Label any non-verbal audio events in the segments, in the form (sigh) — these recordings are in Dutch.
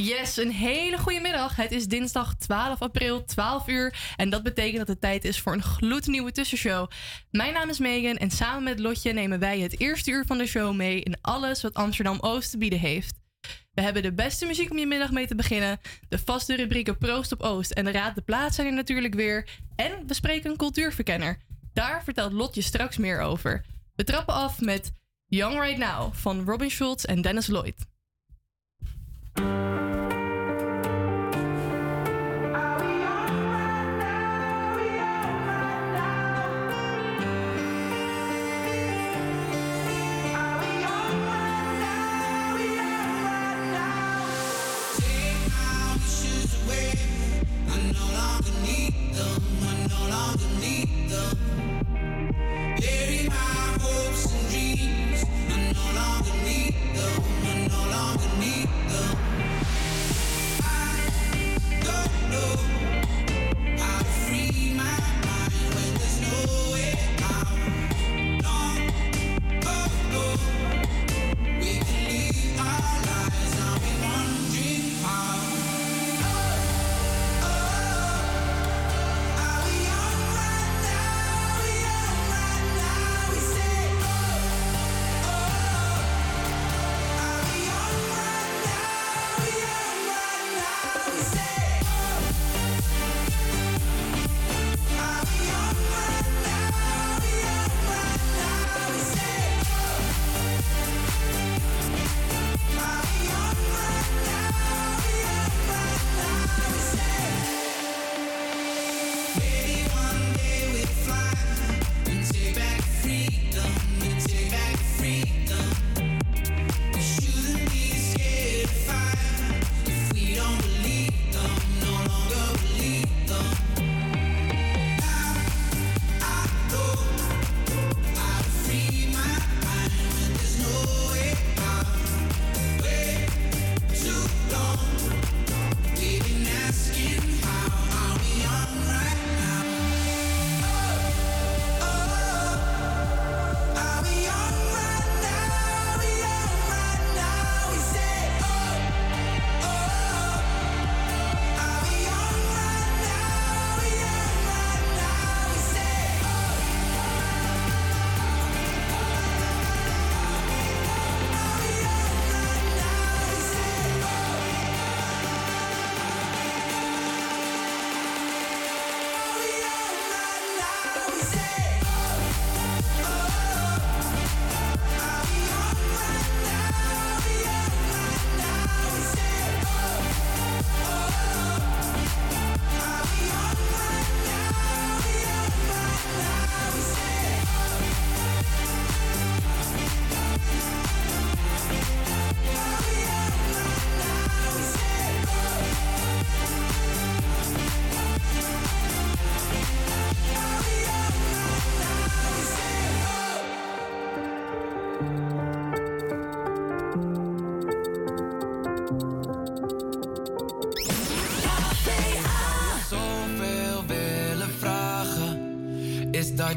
Yes, een hele goede middag. Het is dinsdag 12 april, 12 uur. En dat betekent dat het tijd is voor een gloednieuwe tussenshow. Mijn naam is Megan en samen met Lotje nemen wij het eerste uur van de show mee in alles wat Amsterdam Oost te bieden heeft. We hebben de beste muziek om je middag mee te beginnen. De vaste rubrieken Proost op Oost en de Raad de Plaats zijn er natuurlijk weer. En we spreken een cultuurverkenner. Daar vertelt Lotje straks meer over. We trappen af met Young Right Now van Robin Schultz en Dennis Lloyd. London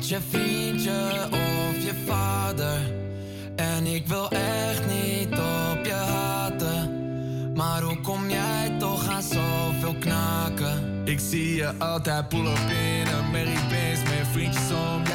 je vriendje of je vader. En ik wil echt niet op je haten. Maar hoe kom jij toch aan zoveel knaken? Ik zie je altijd pull up in een Mary Benz met vriendjes om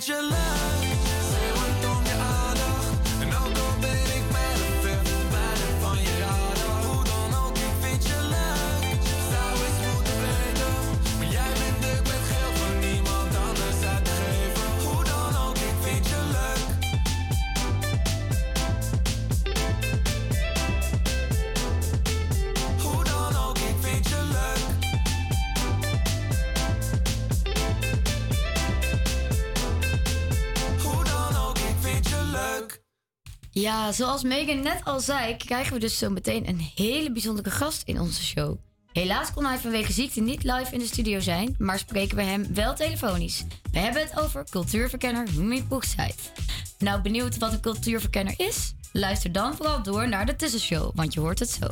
ook, ik vind Ja, zoals Megan net al zei, krijgen we dus zo meteen een hele bijzondere gast in onze show. Helaas kon hij vanwege ziekte niet live in de studio zijn, maar spreken we hem wel telefonisch. We hebben het over cultuurverkenner Rumi Poegzijt. Nou, benieuwd wat een cultuurverkenner is? Luister dan vooral door naar de tussenshow, want je hoort het zo.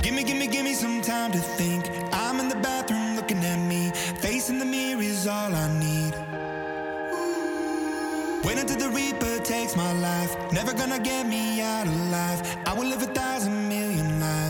Gimme, gimme, gimme some time to think. I'm in the bathroom looking at me. Facing the mirror is all I need. Wait until the Reaper takes my life. Never gonna get me out alive. I will live a thousand million lives.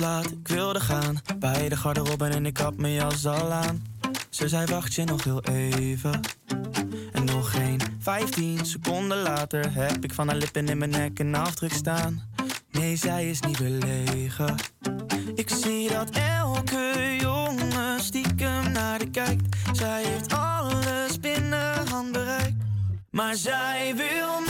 Laat, ik wilde gaan. Bij de garderobe en ik had mijn jas al aan. Ze zei wacht je nog heel even. En nog geen 15 seconden later heb ik van haar lippen in mijn nek een afdruk staan. Nee, zij is niet belegen. Ik zie dat elke jongen stiekem naar de kijkt. Zij heeft alles binnen handbereik. Maar zij wil mij,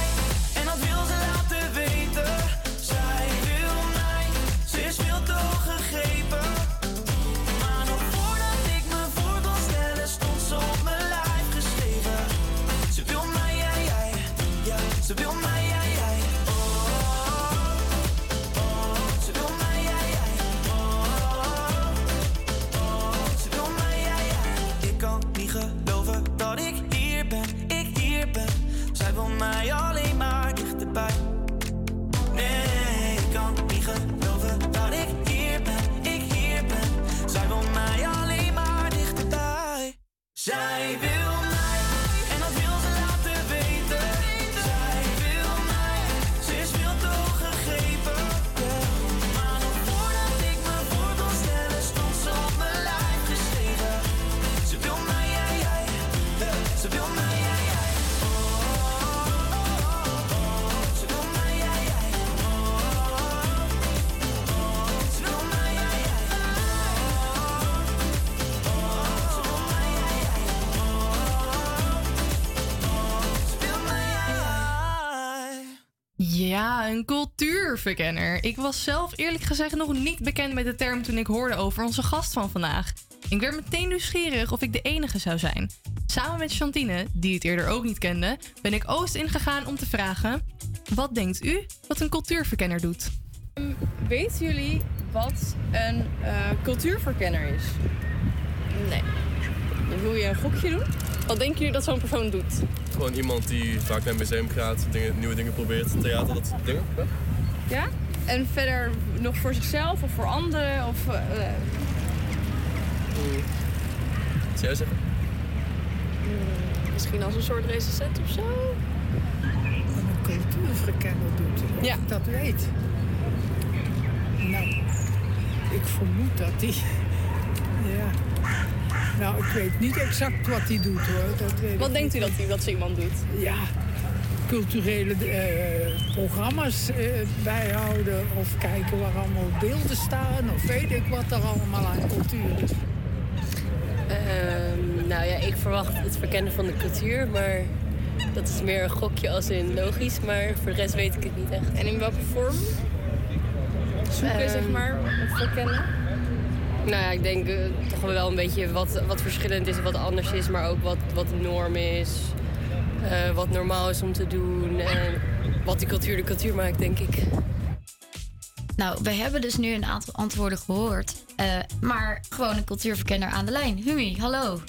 Een cultuurverkenner. Ik was zelf eerlijk gezegd nog niet bekend met de term toen ik hoorde over onze gast van vandaag. Ik werd meteen nieuwsgierig of ik de enige zou zijn. Samen met Chantine, die het eerder ook niet kende, ben ik Oost ingegaan om te vragen: wat denkt u wat een cultuurverkenner doet? Weten jullie wat een eh, cultuurverkenner is? Nee. Wil je een gokje doen? Wat denken jullie dat zo'n persoon doet? Gewoon iemand die vaak naar een museum gaat, dingen, nieuwe dingen probeert, theater, dat soort dingen. Ja? Ja? En verder nog voor zichzelf of voor anderen? Of, eh, eh, Wat zou jij zeggen? misschien als een soort recensent of zo? een cultuurverkenner doet. Of Ja. ik dat weet. Nou, ik vermoed dat hij... (laughs) Ja. Nou, ik weet niet exact wat hij doet hoor. Dat weet Wat denkt u dat, die, dat zo iemand doet? Ja, culturele eh, programma's eh, bijhouden of kijken waar allemaal beelden staan of weet ik wat er allemaal aan cultuur is. Ehm, nou ja, ik verwacht het verkennen van de cultuur, maar dat is meer een gokje als in logisch, maar voor de rest weet ik het niet echt. En in welke vorm? Zoeken, Ehm, zeg maar, of verkennen? Nou ja, ik denk eh, toch wel een beetje wat, wat verschillend is en wat anders is, maar ook wat, wat de norm is. eh, wat normaal is om te doen en wat die cultuur de cultuur maakt, denk ik. Nou, we hebben dus nu een aantal antwoorden gehoord. eh, maar gewoon een cultuurverkenner aan de lijn. Humi, hallo.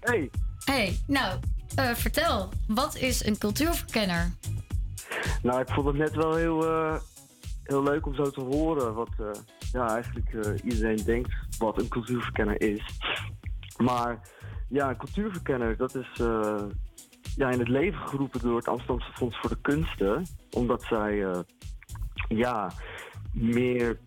Hey, Hey, nou, eh, vertel. Wat is een cultuurverkenner? nou ik vond het net wel heel, eh, heel leuk om zo te horen wat eh, ja, eigenlijk eh, iedereen denkt wat een cultuurverkenner is. Maar ja, een cultuurverkenner, dat is eh, ja, in het leven geroepen door het Amsterdamse Fonds voor de Kunsten. Omdat zij ja, meer,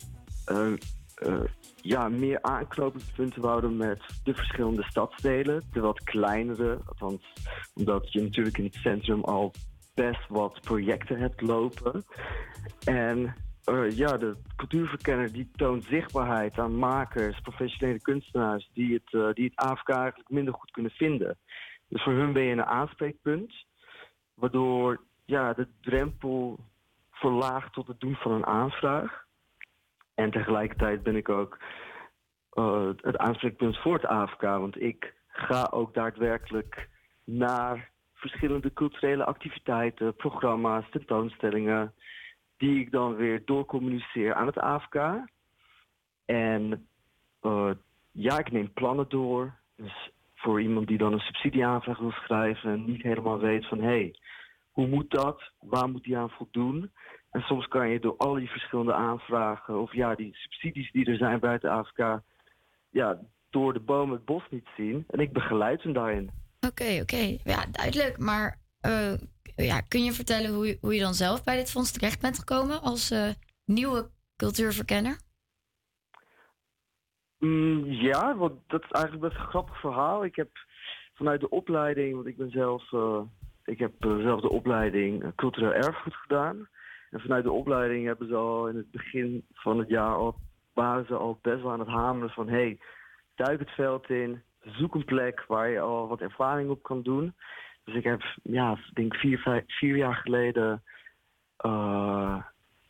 ja, meer aanknopingspunten wouden met de verschillende stadsdelen. De wat kleinere, althans omdat je natuurlijk in het centrum al best wat projecten hebt lopen. En eh, ja, de cultuurverkenner die toont zichtbaarheid aan makers, professionele kunstenaars die het, eh, die het AFK eigenlijk minder goed kunnen vinden. Dus voor hun ben je een aanspreekpunt, waardoor ja, de drempel verlaagt tot het doen van een aanvraag. En tegelijkertijd ben ik ook eh, het aanspreekpunt voor het AFK, want ik ga ook daadwerkelijk naar verschillende culturele activiteiten, programma's, tentoonstellingen, die ik dan weer doorcommuniceer aan het AFK. En eh, ja, ik neem plannen door. Dus voor iemand die dan een subsidieaanvraag wil schrijven en niet helemaal weet van hé, hey, hoe moet dat? Waar moet die aan voldoen? En soms kan je door al die verschillende aanvragen of ja, die subsidies die er zijn het AFK, ja, door de boom het bos niet zien. En ik begeleid hem daarin. Oké, oké. Ja, duidelijk. Maar eh, ja, kun je vertellen hoe je, hoe je dan zelf bij dit fonds terecht bent gekomen als eh, nieuwe cultuurverkenner? Mm, ja, want dat is eigenlijk best een grappig verhaal. Ik heb vanuit de opleiding, want ik ben zelf, eh, ik heb eh, zelf de opleiding cultureel erfgoed gedaan. En vanuit de opleiding hebben ze al in het begin van het jaar al, waren ze al best wel aan het hameren van hé, hey, duik het veld in, zoek een plek waar je al wat ervaring op kan doen. Dus ik heb, ja, denk vier, vijf, vier jaar geleden eh,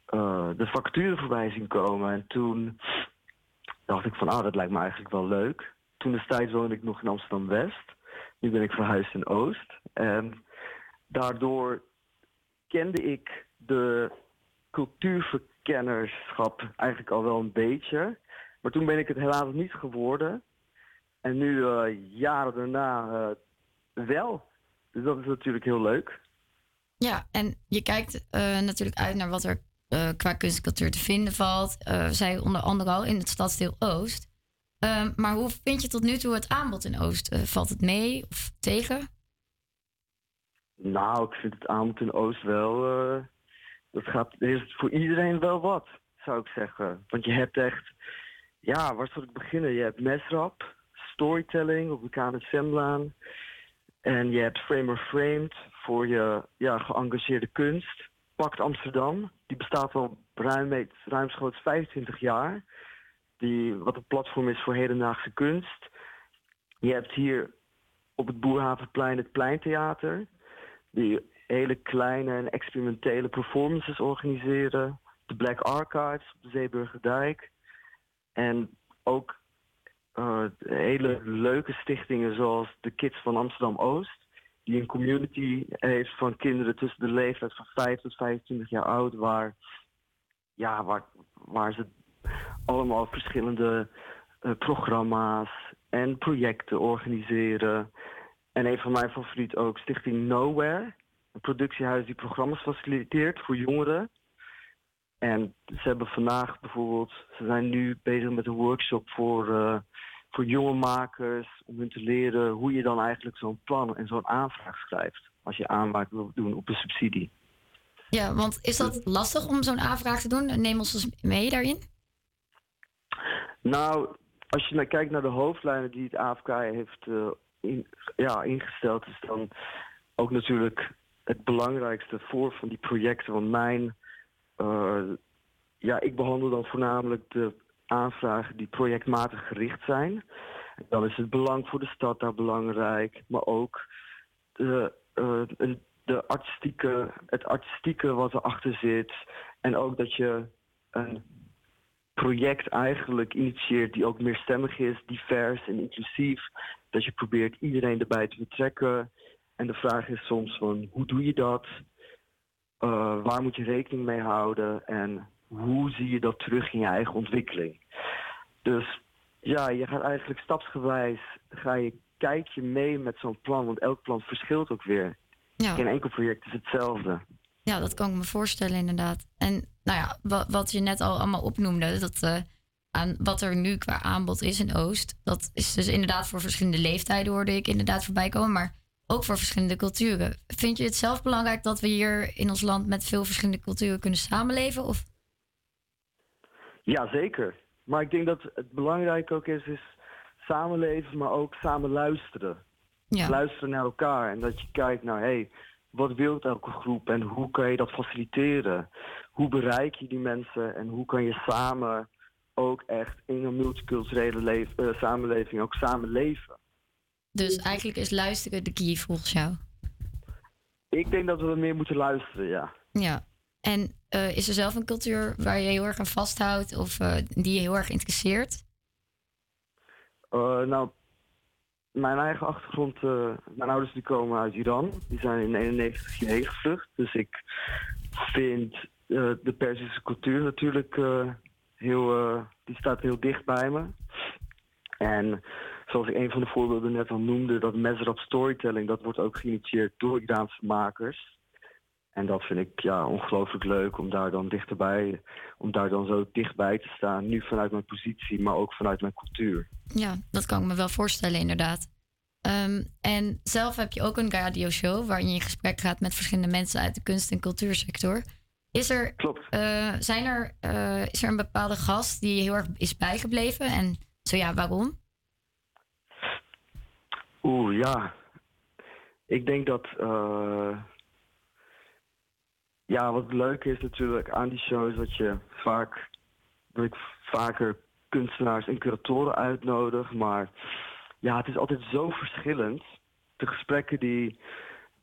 eh, de vacature voorbij komen. En toen dacht ik van, ah, dat lijkt me eigenlijk wel leuk. Toen destijds woonde ik nog in Amsterdam-West. Nu ben ik verhuisd in Oost. En daardoor kende ik de cultuurverkennerschap eigenlijk al wel een beetje. Maar toen ben ik het helaas niet geworden. En nu, eh, jaren daarna, wel. Dus dat is natuurlijk heel leuk. Ja, en je kijkt eh, natuurlijk uit naar wat er eh, qua kunst en cultuur te vinden valt. Eh zij onder andere al in het stadsdeel Oost. Ehm, maar hoe vind je tot nu toe het aanbod in Oost? Valt het mee of tegen? Nou, ik vind het aanbod in Oost wel. dat gaat, er is voor iedereen wel wat, zou ik zeggen. Want je hebt echt. Ja, waar zal ik beginnen? Je hebt mesrap, storytelling op de KNSM-laan. En je hebt Framer Framed voor je ja, geëngageerde kunst. Pakt Amsterdam, die bestaat al ruim, ruimschoots 25 jaar. Die, wat een platform is voor hedendaagse kunst. Je hebt hier op het Boerhavenplein het Pleintheater. Die hele kleine en experimentele performances organiseren. De Black Archives op de Zeeburgerdijk. En ook eh, hele leuke stichtingen zoals de Kids van Amsterdam Oost. Die een community heeft van kinderen tussen de leeftijd van 5 tot 25 jaar oud. Waar, ja, waar, waar ze allemaal verschillende eh, programma's en projecten organiseren. En een van mijn favorieten ook Stichting Nowhere. Een productiehuis die programma's faciliteert voor jongeren. En ze hebben vandaag bijvoorbeeld, ze zijn nu bezig met een workshop voor, eh, voor jonge makers. Om hun te leren hoe je dan eigenlijk zo'n plan en zo'n aanvraag schrijft. Als je aanmaak wil doen op een subsidie. Ja, want is dat lastig om zo'n aanvraag te doen? Neem ons eens mee daarin. Nou, als je naar kijkt naar de hoofdlijnen die het AFK heeft eh, in, ja, ingesteld, is dan ook natuurlijk het belangrijkste voor van die projecten. Want mijn, ja, ik behandel dan voornamelijk de aanvragen die projectmatig gericht zijn. Dan is het belang voor de stad daar belangrijk, maar ook de, eh, de artistieke, het artistieke wat erachter zit. En ook dat je een project eigenlijk initieert die ook meerstemmig is, divers en inclusief. Dat je probeert iedereen erbij te betrekken. En de vraag is soms van hoe doe je dat? Eh, waar moet je rekening mee houden? En hoe zie je dat terug in je eigen ontwikkeling? Dus ja, je gaat eigenlijk stapsgewijs, ga je, kijk je mee met zo'n plan, want elk plan verschilt ook weer. Ja. Geen enkel project is hetzelfde. Ja, dat kan ik me voorstellen inderdaad. En nou ja, wat, wat je net al allemaal opnoemde, dat eh, aan wat er nu qua aanbod is in Oost, dat is dus inderdaad voor verschillende leeftijden hoorde ik inderdaad voorbij komen, maar ook voor verschillende culturen. Vind je het zelf belangrijk dat we hier in ons land met veel verschillende culturen kunnen samenleven? Of Ja, zeker. Maar ik denk dat het belangrijk ook is, is samenleven, maar ook samen luisteren. Ja. Luisteren naar elkaar en dat je kijkt naar, hé, hey, wat wil elke groep en hoe kan je dat faciliteren? Hoe bereik je die mensen en hoe kan je samen ook echt in een multiculturele eh, samenleving ook samen leven? Dus eigenlijk is luisteren de key volgens jou? Ik denk dat we wat meer moeten luisteren, ja. Ja. En eh, is er zelf een cultuur waar je heel erg aan vasthoudt of eh, die je heel erg interesseert? Eh, nou, mijn eigen achtergrond, mijn ouders die komen uit Iran. Die zijn in 91 hierheen gevlucht. Dus ik vind de Perzische cultuur natuurlijk heel, die staat heel dicht bij me. En zoals ik een van de voorbeelden net al noemde, dat Mesrap Storytelling, dat wordt ook geïnitieerd door Iraanse makers. En dat vind ik ja, ongelooflijk leuk om daar dan dichterbij, om daar dan zo dichtbij te staan. Nu vanuit mijn positie, maar ook vanuit mijn cultuur. Ja, dat kan ik me wel voorstellen, inderdaad. Ehm, en zelf heb je ook een radioshow waarin je in gesprek gaat met verschillende mensen uit de kunst- en cultuursector. Is er, eh, zijn er, eh, is er een bepaalde gast die heel erg is bijgebleven? En zo ja, waarom? Oeh, ja. Ik denk dat. eh, ja, wat leuk is natuurlijk aan die show is dat je vaak. dat ik vaker kunstenaars en curatoren uitnodig. Maar ja, het is altijd zo verschillend. De gesprekken die.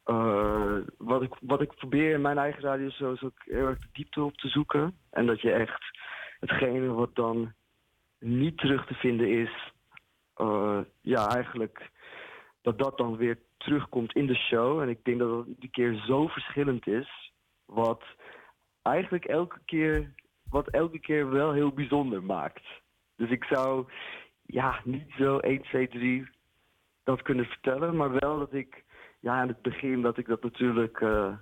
eh, wat, ik, wat ik probeer in mijn eigen radio show is ook heel erg de diepte op te zoeken. En dat je echt hetgene wat dan niet terug te vinden is, eh, ja, eigenlijk dat dat dan weer terugkomt in de show. En ik denk dat dat die keer zo verschillend is, wat eigenlijk elke keer, wat elke keer wel heel bijzonder maakt. Dus ik zou ja, niet zo 1, 2, 3 dat kunnen vertellen, maar wel dat ik ja, in het begin dat ik dat natuurlijk eh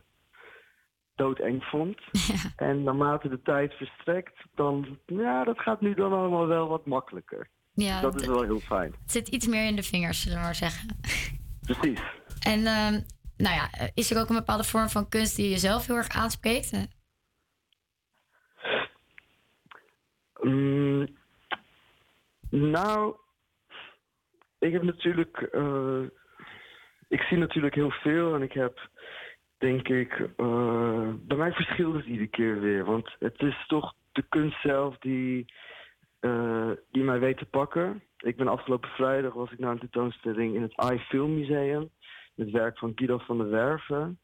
doodeng vond. (laughs) En naarmate de tijd verstrekt, dan ja, dat gaat nu dan allemaal wel wat makkelijker. Ja, dat is wel heel fijn. Het zit iets meer in de vingers, zullen we maar zeggen. Precies. En ehm, nou ja, is er ook een bepaalde vorm van kunst die jezelf heel erg aanspreekt? Mm, nou, ik heb natuurlijk. eh, ik zie natuurlijk heel veel en ik heb, denk ik. eh, bij mij verschilt het iedere keer weer. Want het is toch de kunst zelf die, eh, die mij weet te pakken. Ik ben afgelopen vrijdag was ik naar een tentoonstelling in het iFilm Museum. Het werk van Guido van der Werven.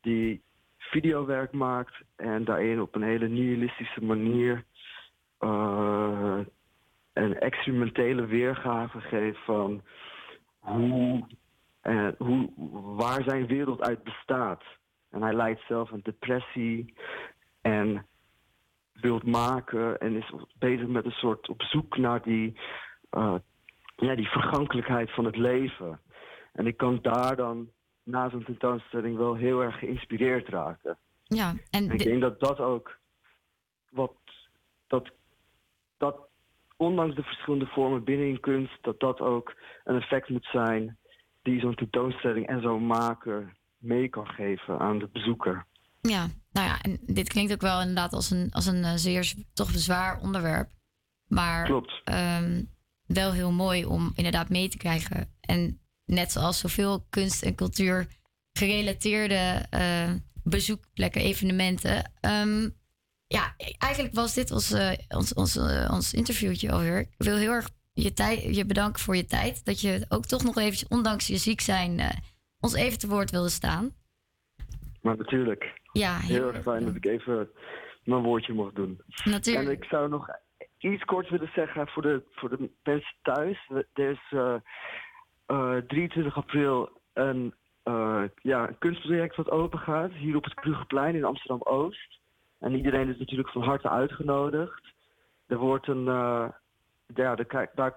Die videowerk maakt en daarin op een hele nihilistische manier eh, een experimentele weergave geeft van hoe, eh, hoe, waar zijn wereld uit bestaat. En hij lijdt zelf aan depressie en wilt maken en is bezig met een soort op zoek naar die, eh, ja, die vergankelijkheid van het leven. En ik kan daar dan na zo'n tentoonstelling wel heel erg geïnspireerd raken. ja, en En ik denk dat dat ook wat dat, dat ondanks de verschillende vormen binnen in kunst, dat dat ook een effect moet zijn die zo'n tentoonstelling en zo'n maker mee kan geven aan de bezoeker. Ja, nou ja, en dit klinkt ook wel inderdaad als een, als een eh, zeer toch zwaar onderwerp. Maar Klopt. ehm, wel heel mooi om inderdaad mee te krijgen. En net zoals zoveel kunst en cultuur gerelateerde eh, bezoekplekken, evenementen. ehm, ja, eigenlijk was dit ons, eh, ons, ons, ons interviewtje alweer. Ik wil heel erg je, tijd, je bedanken voor je tijd. Dat je ook toch nog eventjes, ondanks je ziek zijn, ons even te woord wilde staan. Maar natuurlijk, Ja, heel heel erg fijn dat ik even mijn woordje mocht doen. Natuurlijk. En ik zou nog iets kort willen zeggen voor de, voor de mensen thuis. Er is eh, eh, 23 april een, eh, ja, een kunstproject wat open gaat. Hier op het Krugerplein in Amsterdam-Oost. En iedereen is natuurlijk van harte uitgenodigd. Er wordt een... eh, ja, de, daar,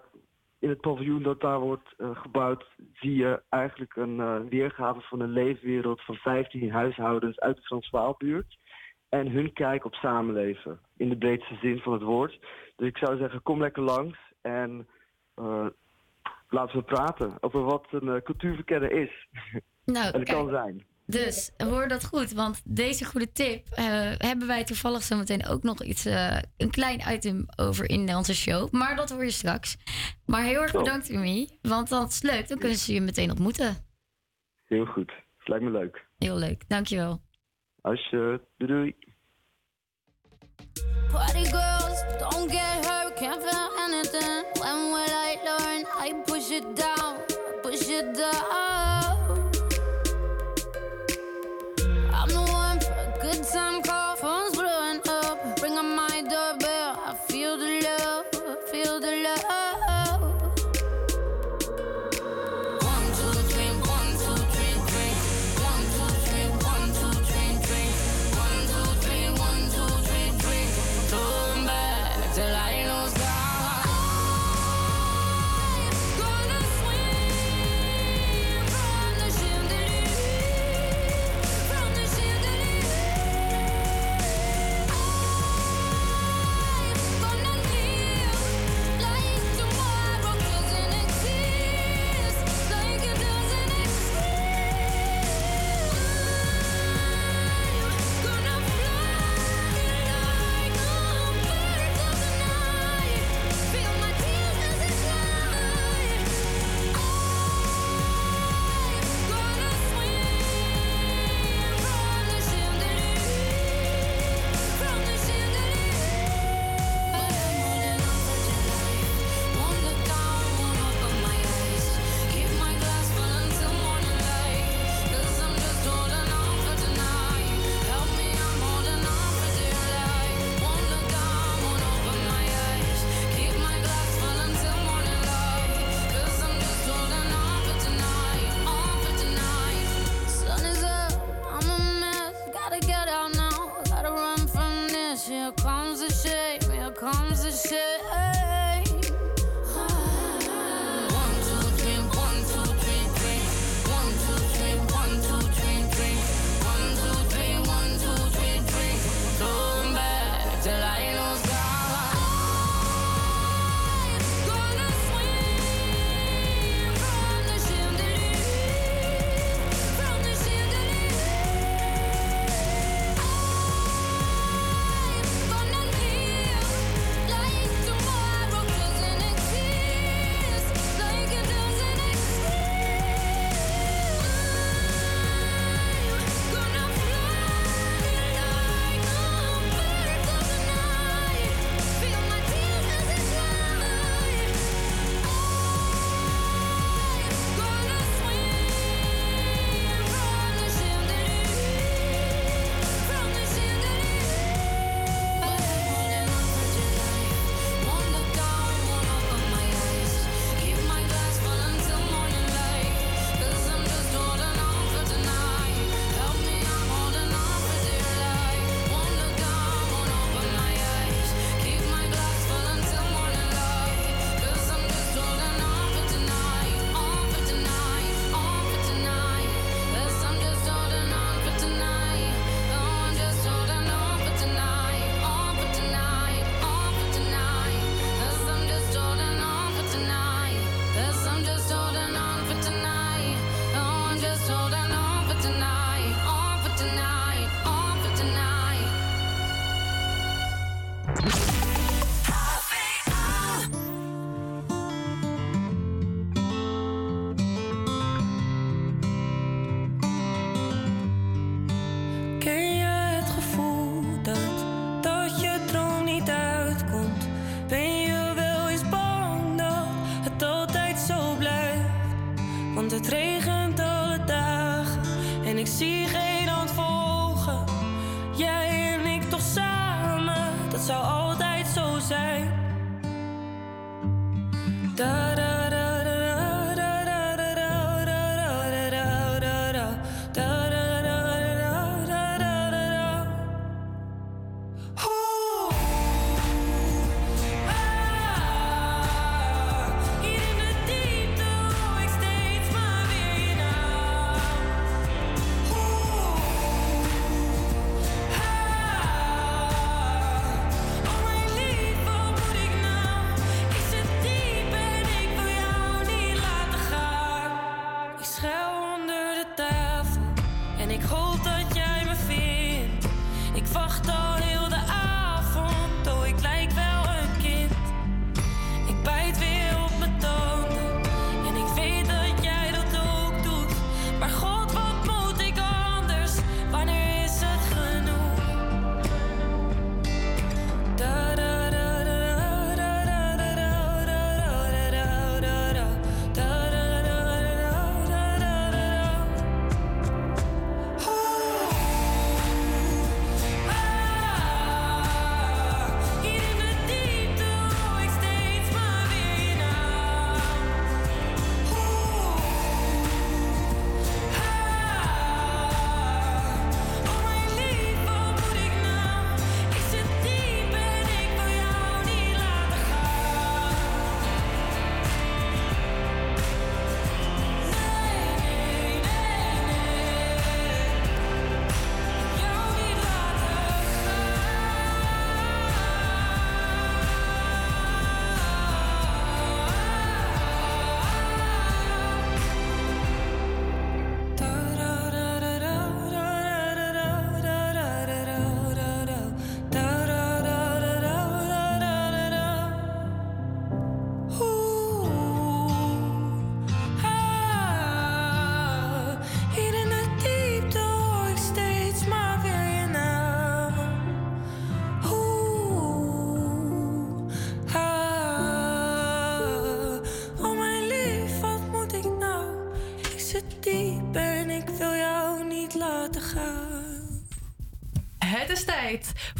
in het paviljoen dat daar wordt eh, gebouwd... zie je eigenlijk een eh, weergave van een leefwereld van 15 huishoudens uit de Transvaalbuurt en hun kijk op samenleven. In de breedste zin van het woord. Dus ik zou zeggen, kom lekker langs en eh, laten we praten over wat een cultuurverkenner is. Nou, (laughs) en het kan zijn. Dus hoor dat goed, want deze goede tip eh, hebben wij toevallig zometeen ook nog iets, eh, een klein item over in onze show. Maar dat hoor je straks. Maar heel erg Top. bedankt, Umi. Want dat is leuk, dan kunnen ze je meteen ontmoeten. Heel goed. Lijkt me leuk. Heel leuk, dankjewel. Als je... Doei doei. Party girls, don't get hurt, can't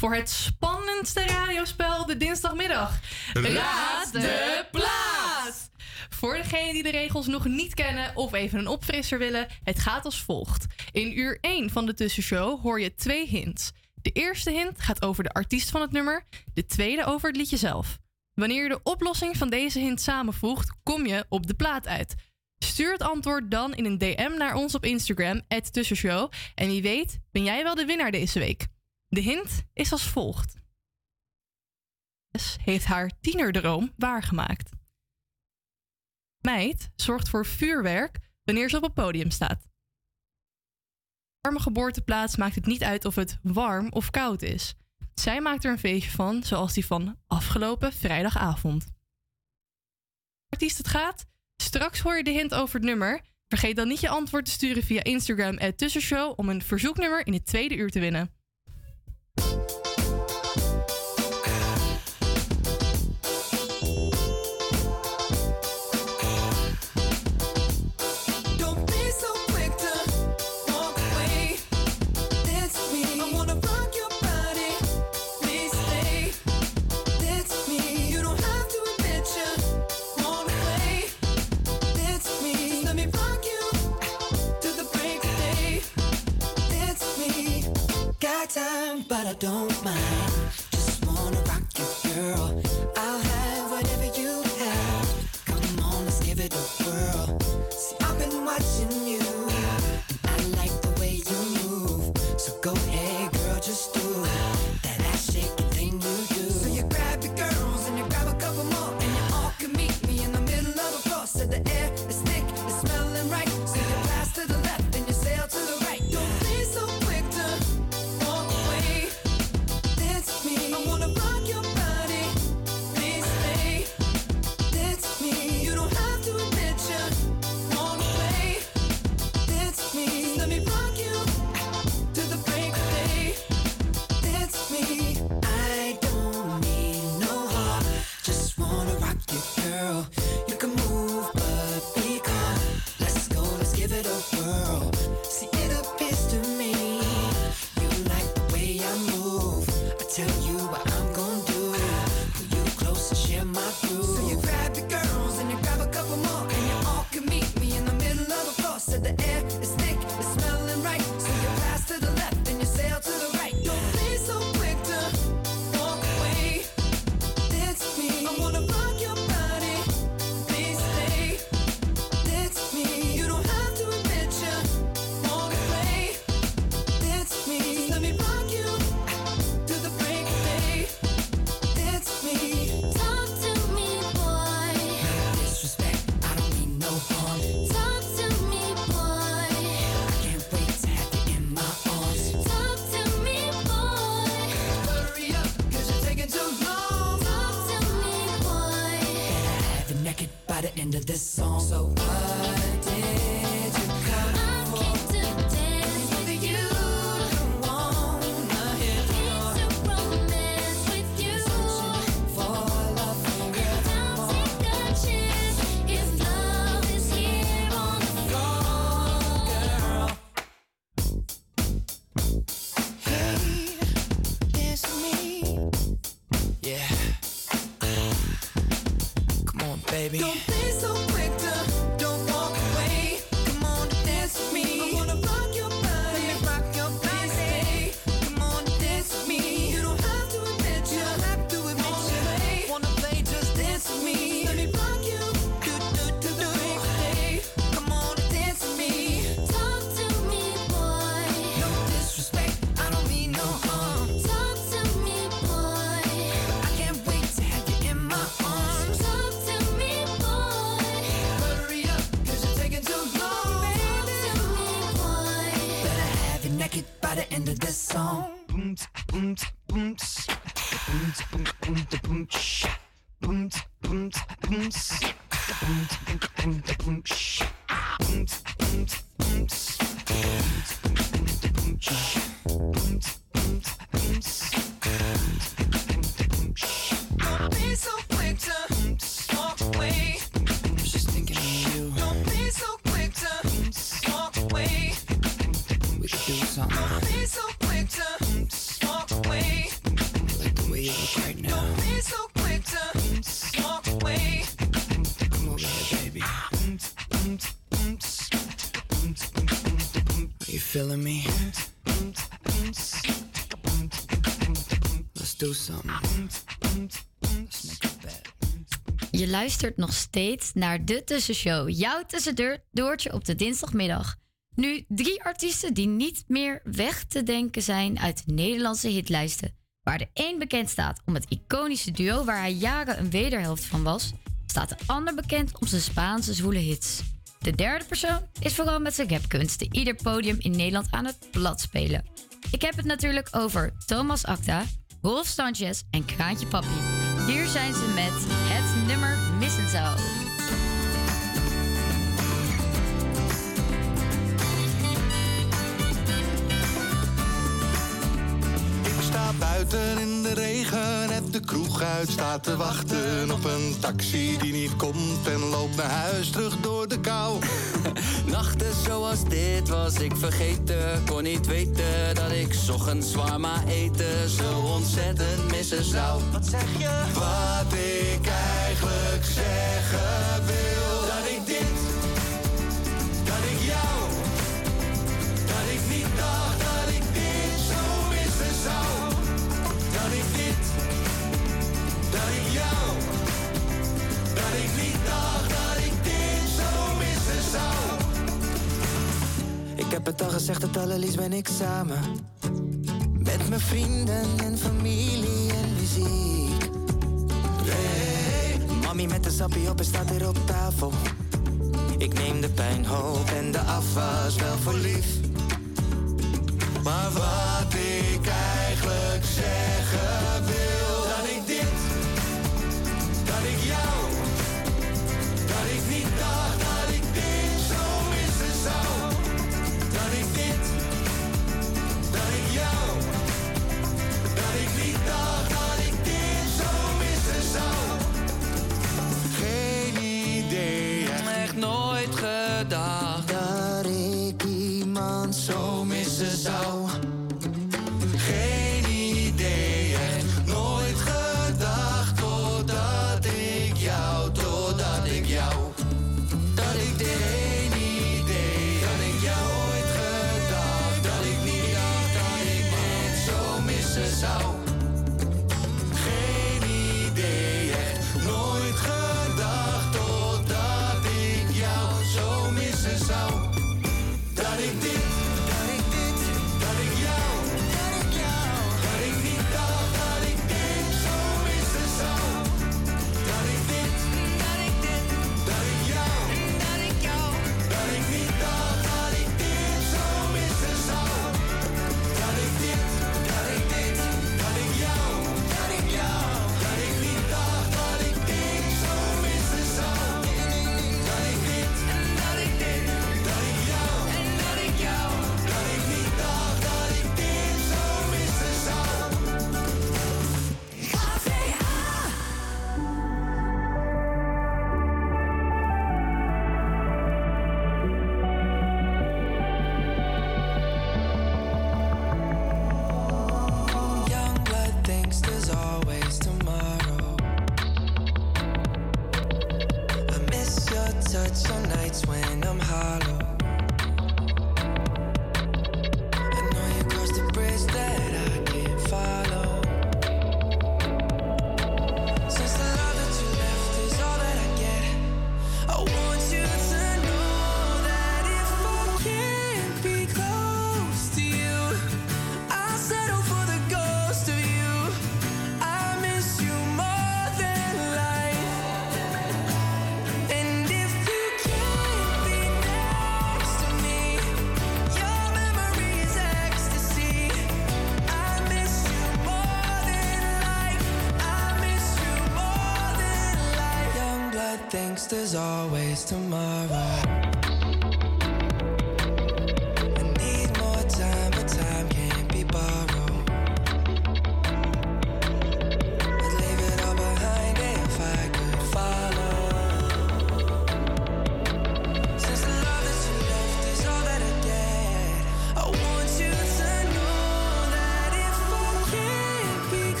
voor het spannendste radiospel de dinsdagmiddag. Raad de plaats! Voor degenen die de regels nog niet kennen of even een opfrisser willen, het gaat als volgt. In uur 1 van de tussenshow hoor je twee hints. De eerste hint gaat over de artiest van het nummer, de tweede over het liedje zelf. Wanneer je de oplossing van deze hint samenvoegt, kom je op de plaat uit. Stuur het antwoord dan in een DM naar ons op Instagram, tussenshow. En wie weet, ben jij wel de winnaar deze week. De hint is als volgt. Heeft haar tienerdroom waargemaakt. Meid zorgt voor vuurwerk wanneer ze op het podium staat. Warme geboorteplaats maakt het niet uit of het warm of koud is. Zij maakt er een feestje van, zoals die van afgelopen vrijdagavond. Artiest het gaat? Straks hoor je de hint over het nummer. Vergeet dan niet je antwoord te sturen via Instagram at Tussenshow om een verzoeknummer in het tweede uur te winnen. Thank you time, but I don't mind. Just wanna rock you, girl. Je luistert nog steeds naar De Tussenshow, jouw tussendoortje op de dinsdagmiddag. Nu drie artiesten die niet meer weg te denken zijn uit de Nederlandse hitlijsten. Waar de een bekend staat om het iconische duo waar hij jaren een wederhelft van was, staat de ander bekend om zijn Spaanse zwoele hits. De derde persoon is vooral met zijn gapkunsten ieder podium in Nederland aan het plat spelen. Ik heb het natuurlijk over Thomas Acta, Rolf en Kraantje Papi. Hier zijn ze met het nummer Missen. Buiten in de regen, heb de kroeg uit, sta te wachten op een taxi die niet komt en loop naar huis terug door de kou. (laughs) Nachten zoals dit was ik vergeten. Kon niet weten dat ik 's ochtends zwaar eten zo ontzettend missen zou. Wat zeg je? Wat ik eigenlijk zeggen wil. Dat ik dit, dat ik jou, dat ik niet dacht dat ik dit zo missen zou. Ik heb het al gezegd, het allerliefst ben ik samen. Met mijn vrienden en familie en muziek. Hey, mami met de sappie op en staat hier op tafel. Ik neem de pijn hoop en de afwas wel voor lief. Maar wat ik eigenlijk zeggen wil.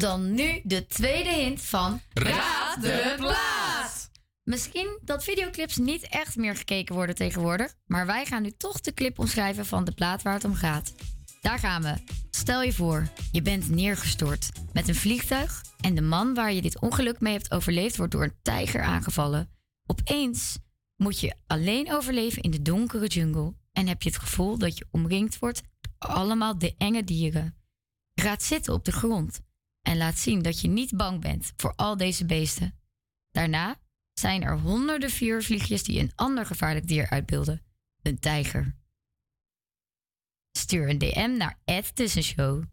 Dan nu de tweede hint van Raad de Plaats. Misschien dat videoclips niet echt meer gekeken worden tegenwoordig, maar wij gaan nu toch de clip omschrijven van de plaat waar het om gaat. Daar gaan we. Stel je voor, je bent neergestort met een vliegtuig en de man waar je dit ongeluk mee hebt overleefd wordt door een tijger aangevallen. Opeens moet je alleen overleven in de donkere jungle en heb je het gevoel dat je omringd wordt door allemaal de enge dieren. Je zitten op de grond en laat zien dat je niet bang bent voor al deze beesten. Daarna zijn er honderden vuurvliegjes die een ander gevaarlijk dier uitbeelden: een tijger. Stuur een DM naar Ed Tussenshow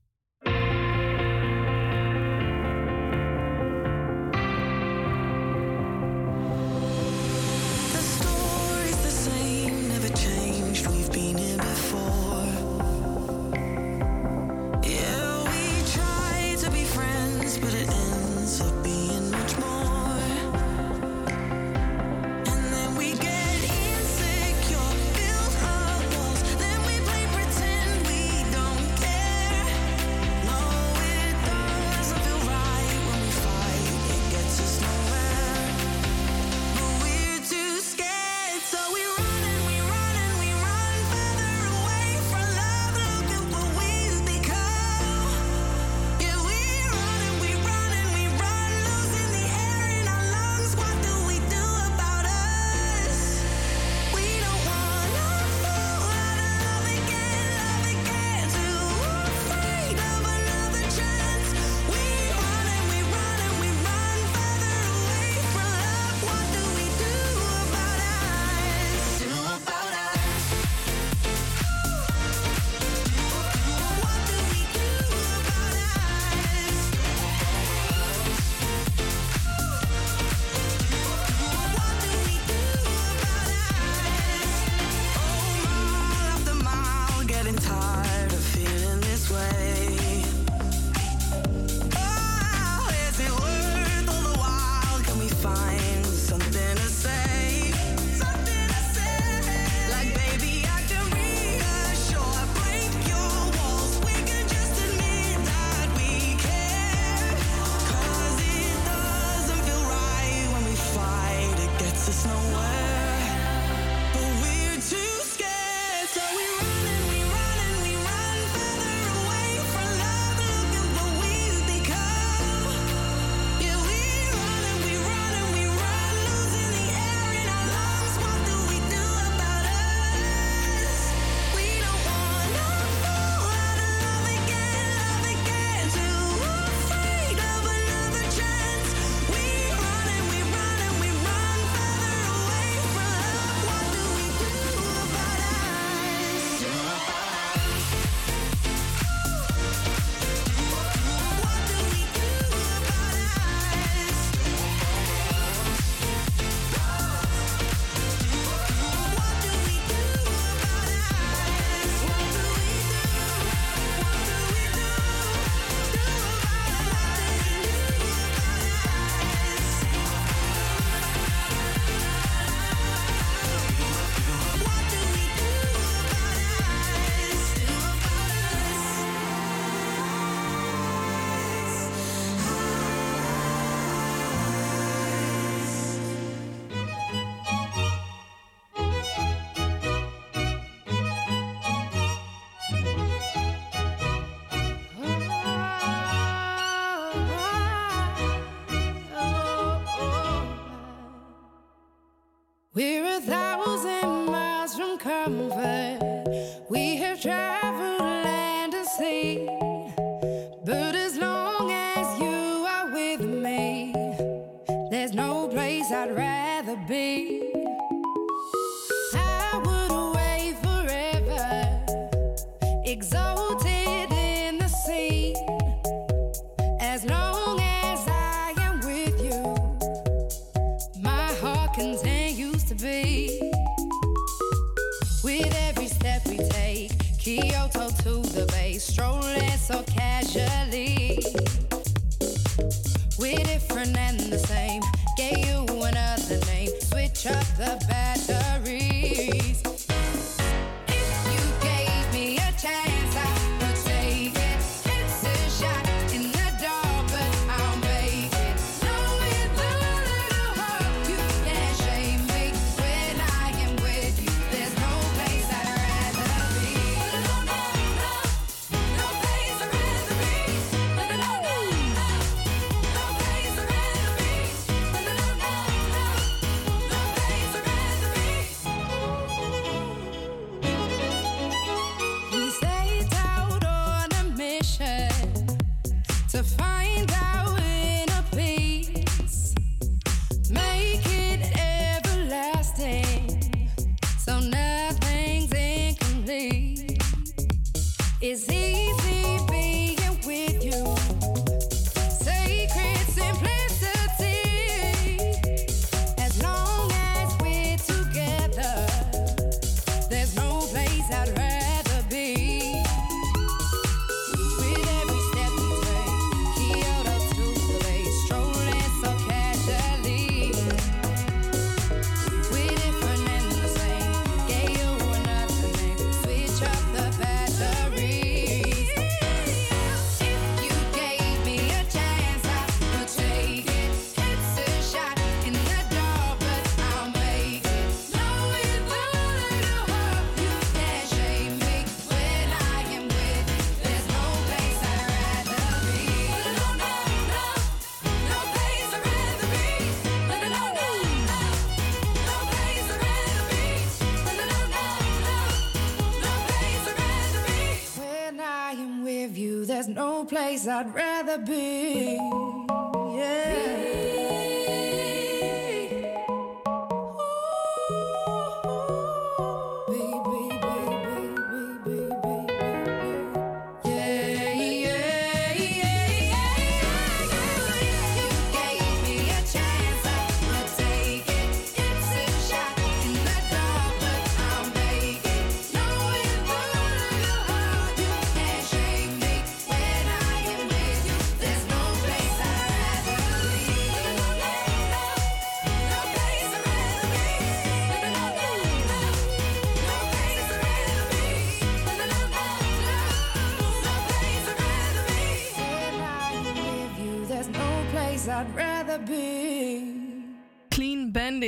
place I'd rather be.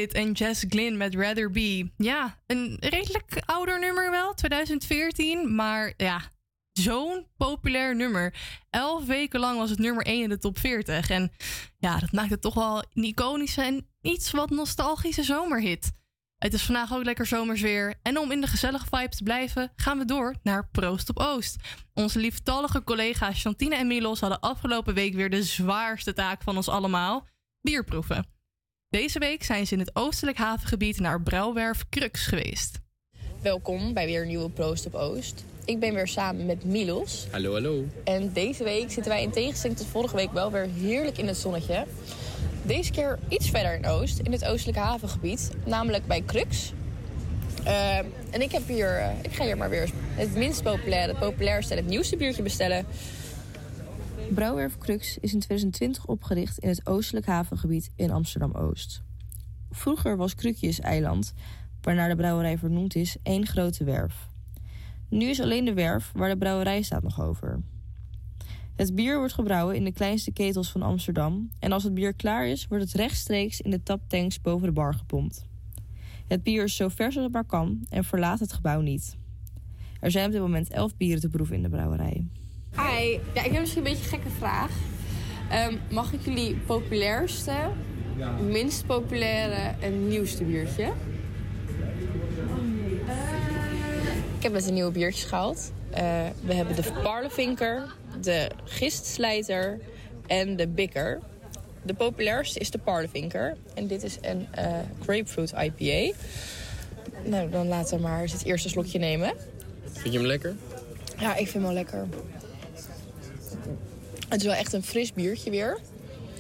En Jess Glynn met Rather Be. Ja, een redelijk ouder nummer wel, 2014. Maar ja, zo'n populair nummer. Elf weken lang was het nummer 1 in de top 40. En ja, dat maakt het toch wel een iconische en iets wat nostalgische zomerhit. Het is vandaag ook lekker zomers weer. En om in de gezellige vibe te blijven, gaan we door naar Proost op Oost. Onze lieftallige collega's Chantine en Milos hadden afgelopen week weer de zwaarste taak van ons allemaal: bierproeven. Deze week zijn ze in het oostelijk havengebied naar Brouwwerf Crux geweest. Welkom bij weer een nieuwe Proost op Oost. Ik ben weer samen met Milos. Hallo, hallo. En deze week zitten wij in tegenstelling tot vorige week wel weer heerlijk in het zonnetje. Deze keer iets verder in Oost, in het oostelijke havengebied. Namelijk bij Crux. Eh, en ik, heb hier, eh, ik ga hier maar weer het minst populaire, het populairste en het nieuwste biertje bestellen. Brouwerf Crux is in 2020 opgericht in het oostelijk havengebied in Amsterdam-Oost. Vroeger was Krukjes eiland, waarnaar de brouwerij vernoemd is, één grote werf. Nu is alleen de werf waar de brouwerij staat nog over. Het bier wordt gebrouwen in de kleinste ketels van Amsterdam en als het bier klaar is, wordt het rechtstreeks in de taptanks boven de bar gepompt. Het bier is zo vers als het maar kan en verlaat het gebouw niet. Er zijn op dit moment elf bieren te proeven in de brouwerij. Hi, ja, ik heb misschien een beetje een gekke vraag. Ehm, mag ik jullie populairste, minst populaire en nieuwste biertje? Ik heb met een nieuwe biertjes gehaald. Eh, we hebben de Parlevinker, de Gistslijter en de Bikker. De populairste is de Parlevinker. En dit is een eh, grapefruit IPA. Nou, dan laten we maar eens het eerste slokje nemen. Vind je hem lekker? Ja, ik vind hem wel lekker. Het is wel echt een fris biertje weer.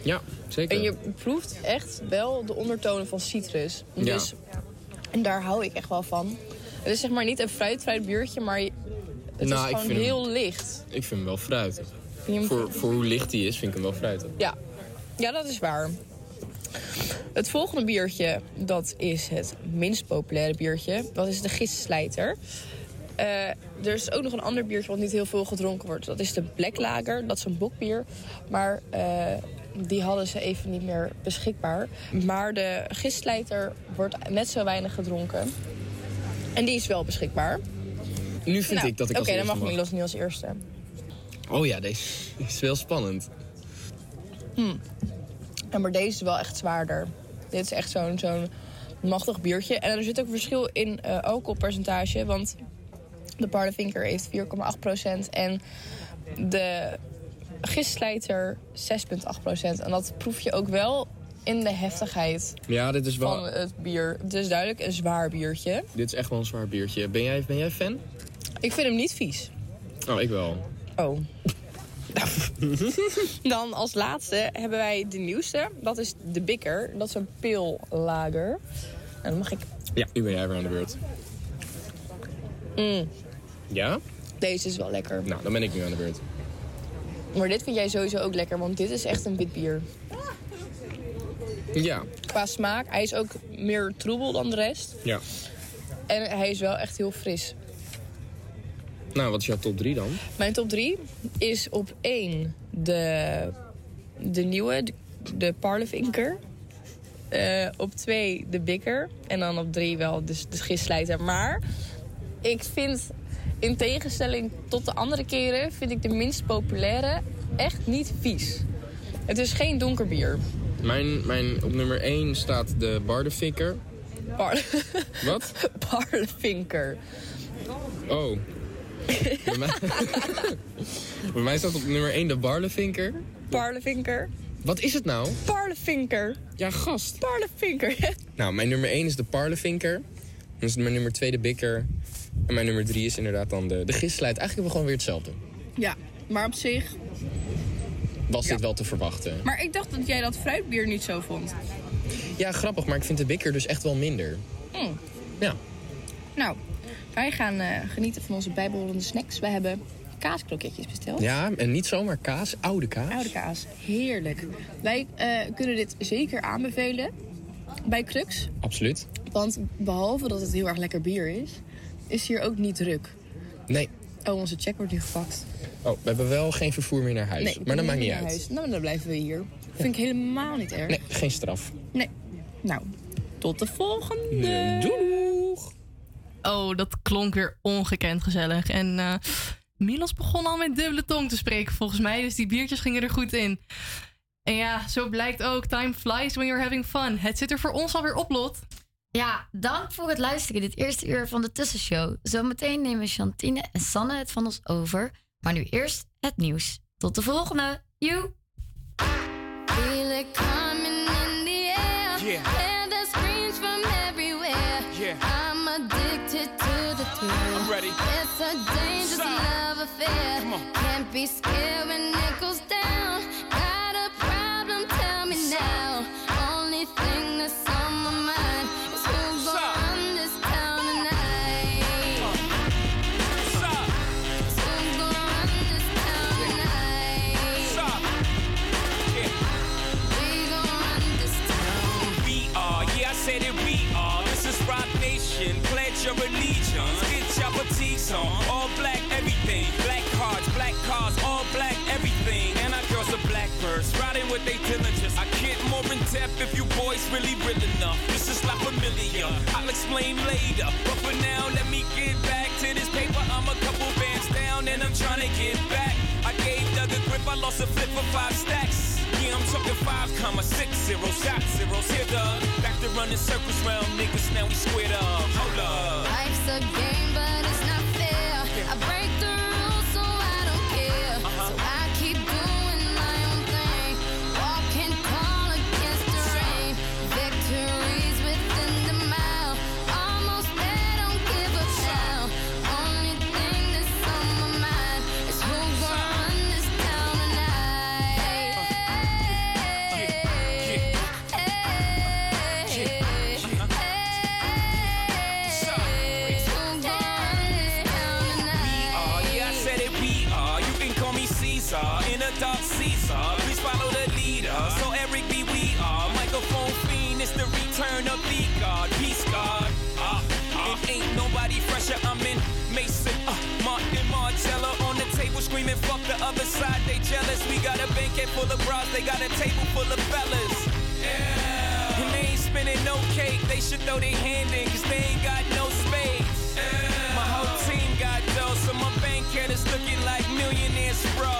Ja, zeker. En je proeft echt wel de ondertonen van citrus. Dus, En daar hou ik echt wel van. Het is zeg maar niet een fruitvrij biertje, maar het Nou, is ik gewoon heel hem- licht. Ik vind hem wel fruitig. Hem- Voor, voor hoe licht hij is, vind ik hem wel fruitig. Ja. ja, dat is waar. Het volgende biertje, dat is het minst populaire biertje. Dat is de Gistslijter. Eh, er is ook nog een ander biertje wat niet heel veel gedronken wordt. Dat is de Black Lager. Dat is een bokbier. Maar eh, die hadden ze even niet meer beschikbaar. Maar de Gistslijter wordt net zo weinig gedronken. En die is wel beschikbaar. Nu vind Nou, ik dat ik Oké, als dan mag. Milos nu als eerste. Oh ja, deze is wel spannend. Hm. Ja, maar deze is wel echt zwaarder. Dit is echt zo'n zo'n machtig biertje. En er zit ook verschil in eh alcoholpercentage. Want de Parlevinker heeft 4,8% en de Gistslijter 6,8%. En dat proef je ook wel in de heftigheid Ja, dit is wel... van het bier. Het is duidelijk een zwaar biertje. Dit is echt wel een zwaar biertje. Ben jij, ben jij fan? Ik vind hem niet vies. Oh, ik wel. Oh. (laughs) Dan als laatste hebben wij de nieuwste. Dat is de Bikker. Dat is een peellager. En dan mag ik... Ja, nu ben jij weer aan de beurt. Mm, Ja? deze is wel lekker. Nou, dan ben ik nu aan de beurt. Maar dit vind jij sowieso ook lekker, want dit is echt een wit bier. Ja. Qua smaak, hij is ook meer troebel dan de rest. Ja. En hij is wel echt heel fris. Nou, wat is jouw top 3 dan? Mijn top 3 is op 1 de, de nieuwe, de, de Parlevinker. Eh, op 2 de Bikker. En dan op 3 wel dus de Gistslijter. Maar ik vind, in tegenstelling tot de andere keren... vind ik de minst populaire echt niet vies. Het is geen donker bier. Mijn, mijn, op nummer 1 staat de Bardefikker. Par Wat? (laughs) Parlevinker. Oh. bij, mij, (laughs) bij mij staat op nummer 1 de Barlevinker. Parlevinker. Wat is het nou? Parlevinker. Ja, gast. Parlevinker. (laughs) Nou, mijn nummer 1 is de Parlevinker. Dan is mijn nummer 2 de Bikker. En mijn nummer 3 is inderdaad dan de, de Gislijt. Eigenlijk hebben we gewoon weer hetzelfde. Ja, maar op zich. Was Ja. dit wel te verwachten? Maar ik dacht dat jij dat fruitbier niet zo vond. Ja, grappig, maar ik vind de Bikker dus echt wel minder. Mm. Ja. Nou, wij gaan eh, genieten van onze bijbehorende snacks. We hebben kaaskroketjes besteld. Ja, en niet zomaar kaas, oude kaas. Oude kaas. Heerlijk. Wij eh, kunnen dit zeker aanbevelen bij Crux. Absoluut. Want behalve dat het heel erg lekker bier is, is hier ook niet druk. Nee. Oh, onze check wordt nu gepakt. Oh, we hebben wel geen vervoer meer naar huis. Nee, maar dat maakt niet naar uit. huis. Nou, dan blijven we hier. Vind ik helemaal niet erg. Nee, geen straf. Nee. Nou, tot de volgende. Doeg! Oh, dat klonk weer ongekend gezellig. En eh Milos begon al met dubbele tong te spreken volgens mij. Dus die biertjes gingen er goed in. En ja, zo blijkt ook. Time flies when you're having fun. Het zit er voor ons alweer op, Lot. Ja, dank voor het luisteren dit eerste uur van de Tussenshow. Zometeen nemen Chantine en Sanne het van ons over. Maar nu eerst het nieuws. Tot de volgende. Joe! Feel it coming in the air. Yeah. Hear the screams from everywhere. Yeah. I'm addicted to the thrill. I'm ready. It's a dangerous love affair. Come on. Can't be scared when with they diligence. I more in depth if you boys really real enough. This is not familiar. I'll explain later. But for now, let me get back to this paper. I'm a couple bands down and I'm trying to get back. I gave Doug a grip, I lost a flip for five stacks. Yeah, I'm talking five comma six zero shot zeros. Here, Doug. Back to running circles round niggas, now we squared up. Hold up. Life's a game, jealous. We got a banquet full of bras, they got a table full of fellas. Yeah. And they ain't spinning no cake, they should throw their hand in, cause they ain't got no space. My whole team got dough, so my bank account is looking like millionaires, bro.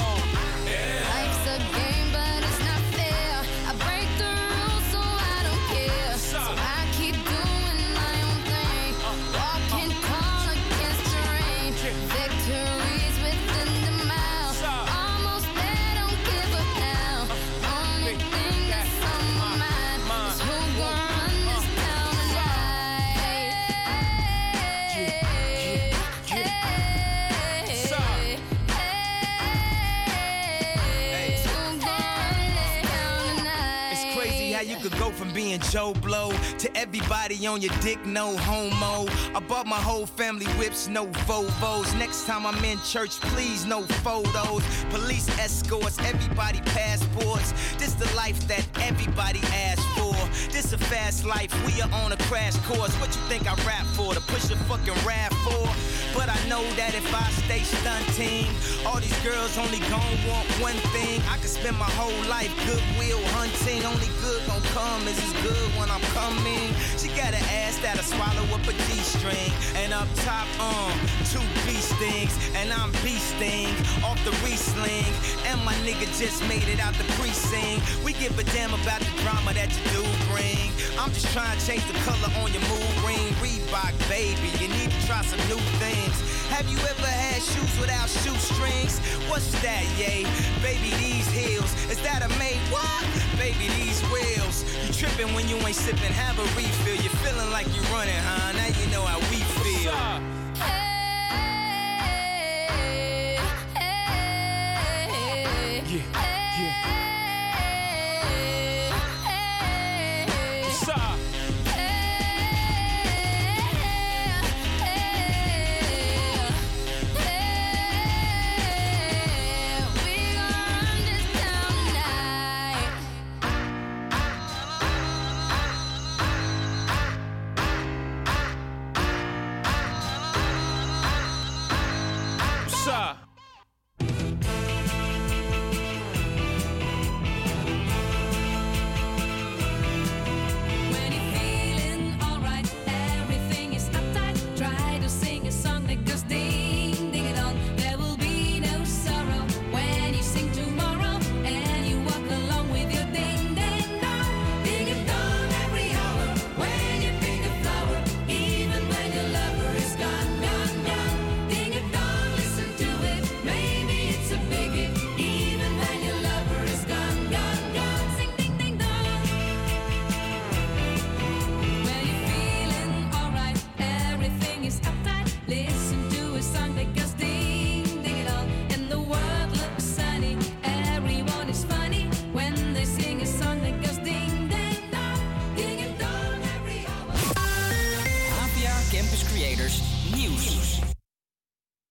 Joe Blow to everybody on your dick, no homo. I bought my whole family whips, no Vovos. Next time I'm in church, please, no photos. Police escorts, everybody passports. This the life that everybody asked for. This a fast life, we are on a crash course. What you think I rap for? To push a fucking rap for? But I know that if I stay stunting, all these girls only gon' want one thing. I could spend my whole life goodwill hunting. Only good gon' come is as good when I'm coming. She got an ass that'll swallow up a D string. And up top, um, two beast things. And I'm beasting off the re-sling. And my nigga just made it out the precinct. We give a damn about the drama that you do bring. I'm just trying to change the color on your mood ring. Reebok, baby, you need to try some new things. Have you ever had shoes without shoestrings? What's that, yay? Baby, these heels. Is that a made what? Baby, these wheels. You tripping when you ain't sipping, have a refill. You're feeling like you're running, huh? Now you know how we feel. Yeah, yeah.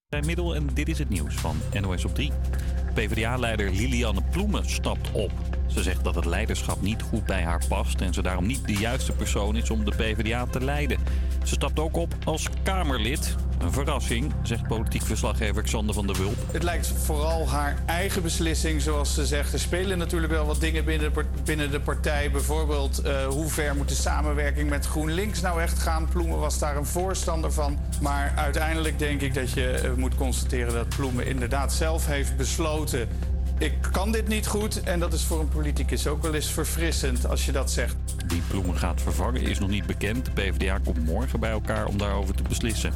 Middel en dit is het nieuws van NOS op 3. PvdA-leider Lilianne Ploemen stapt op. Ze zegt dat het leiderschap niet goed bij haar past en ze daarom niet de juiste persoon is om de PvdA te leiden. Ze stapt ook op als Kamerlid. Een verrassing, zegt politiek verslaggever Xander van der Wulp. Het lijkt vooral haar eigen beslissing, zoals ze zegt. Er spelen natuurlijk wel wat dingen binnen de, binnen de partij. Bijvoorbeeld, eh, hoe ver moet de samenwerking met GroenLinks nou echt gaan? Ploemen was daar een voorstander van. Maar uiteindelijk denk ik dat je eh, moet constateren dat Ploemen inderdaad zelf heeft besloten. Ik kan dit niet goed. En dat is voor een politicus ook wel eens verfrissend als je dat zegt. Die Ploemen gaat vervangen is nog niet bekend. De PvdA komt morgen bij elkaar om daarover te beslissen.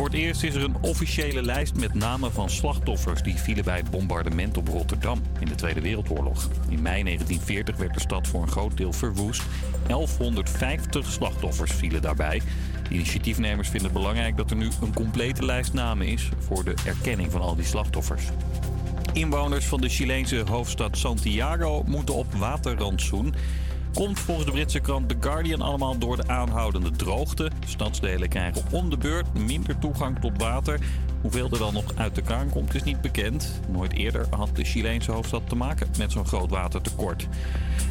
Voor het eerst is er een officiële lijst met namen van slachtoffers die vielen bij het bombardement op Rotterdam in de Tweede Wereldoorlog. In mei 1940 werd de stad voor een groot deel verwoest. 1150 slachtoffers vielen daarbij. De initiatiefnemers vinden het belangrijk dat er nu een complete lijst namen is voor de erkenning van al die slachtoffers. Inwoners van de Chileense hoofdstad Santiago moeten op waterrantsoen. Komt volgens de Britse krant The Guardian allemaal door de aanhoudende droogte. Stadsdelen krijgen om de beurt minder toegang tot water. Hoeveel er dan nog uit de kraan komt is niet bekend. Nooit eerder had de Chileense hoofdstad te maken met zo'n groot watertekort.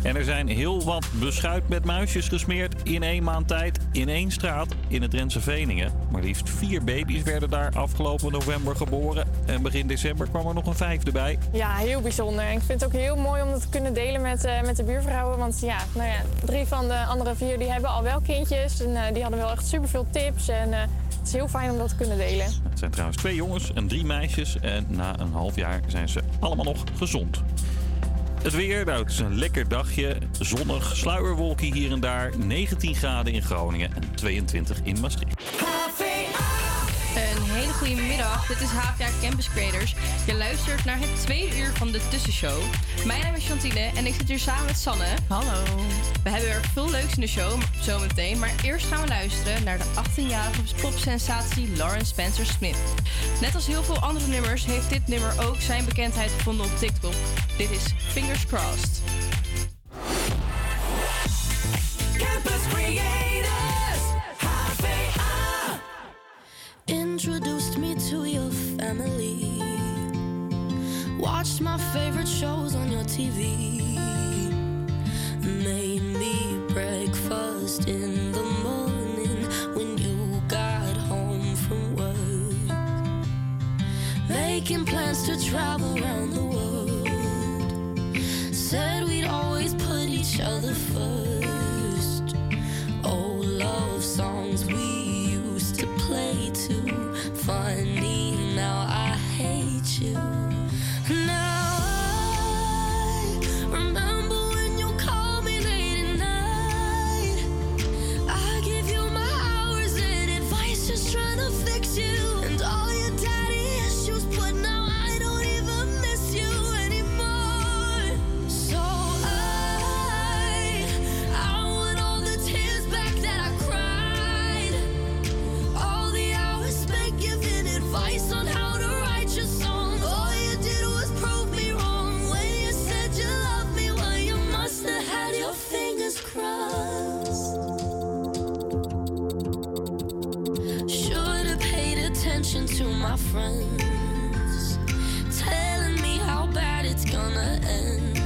En er zijn heel wat beschuit met muisjes gesmeerd in één maand tijd in één straat in het Drentse Veningen. Maar liefst vier baby's werden daar afgelopen november geboren. En begin december kwam er nog een vijfde bij. Ja, heel bijzonder. En ik vind het ook heel mooi om dat te kunnen delen met, eh, met de buurvrouwen. Want ja, nou ja, drie van de andere vier die hebben al wel kindjes. En eh, die hadden wel echt superveel tips. En eh, het is heel fijn om dat te kunnen delen. Het zijn trouwens twee jongens en drie meisjes. En na een half jaar zijn ze allemaal nog gezond. Het weer, nou, het is een lekker dagje. Zonnig, sluierwolken hier en daar. 19 graden in Groningen en 22 in Maastricht. Een hele goede middag. Dit is HVA Campus Creators. Je luistert naar het tweede uur van de Tussenshow. Mijn naam is Chantine en ik zit hier samen met Sanne. Hallo. We hebben er veel leuks in de show, zometeen. Maar eerst gaan we luisteren naar de 18-jarige popsensatie Lauren Spencer Smith. Net als heel veel andere nummers heeft dit nummer ook zijn bekendheid gevonden op TikTok. Dit is Fingers Crossed. Campus Creators, Introduced me to your family. Watched my favorite shows on your TV. Made me breakfast in the morning when you got home from work. Making plans to travel around the world. Said we'd always put each other first. attention to my friends, telling me how bad it's gonna end.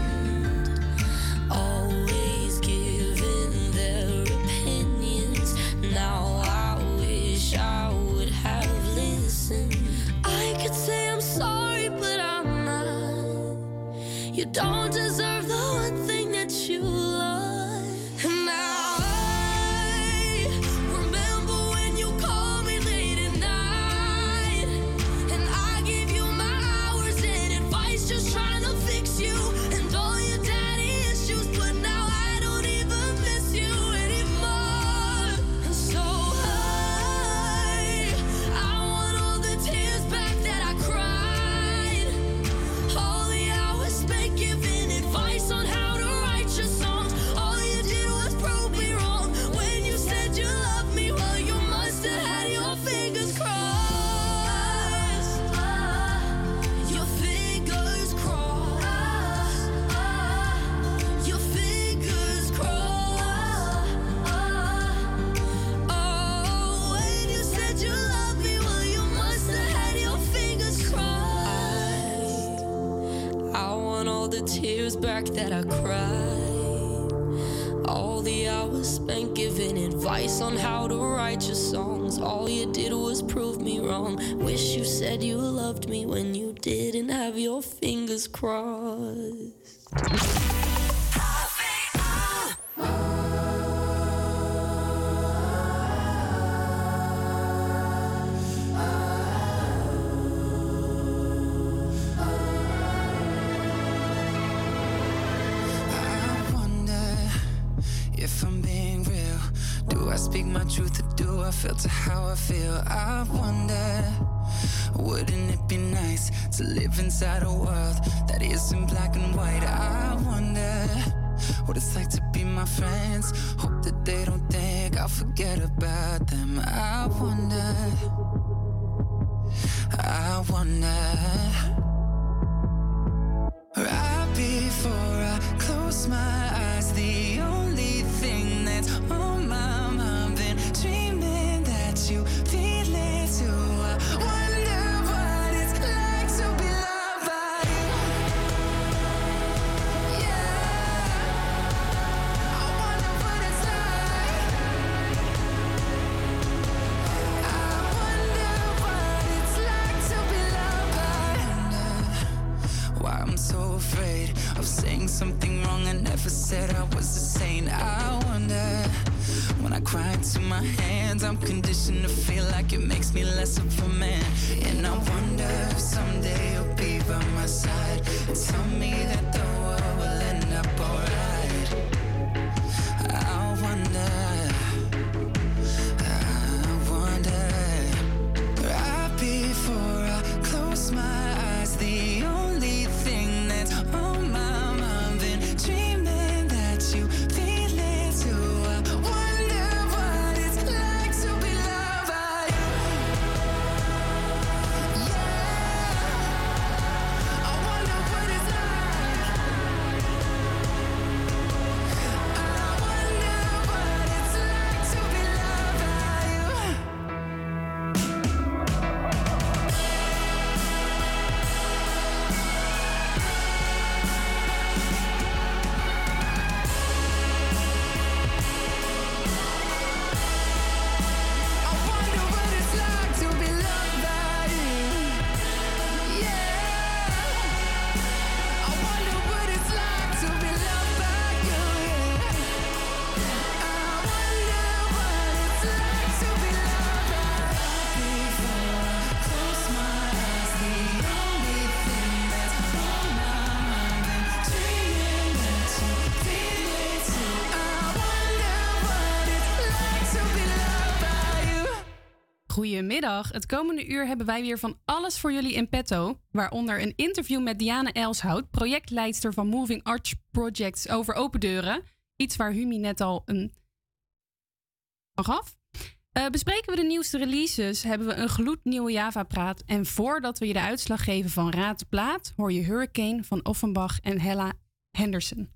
Always giving their opinions. Now I wish I would have listened. I could say I'm sorry, but I'm not. You don't deserve. feel to how I feel. I wonder, wouldn't it be nice to live inside a world that isn't black and white? I wonder what it's like to be my friends. Hope that they don't think I'll forget about them. I wonder, I wonder. Goedemiddag. Het komende uur hebben wij weer van alles voor jullie in petto. Waaronder een interview met Diana Elshout, projectleidster van Moving Arch Projects over open deuren. Iets waar Humi net al een... gaf. Uh, bespreken we de nieuwste releases, hebben we een gloednieuwe Java-praat. En voordat we je de uitslag geven van Raad Plaat, hoor je Hurricane van Offenbach en Hella Henderson.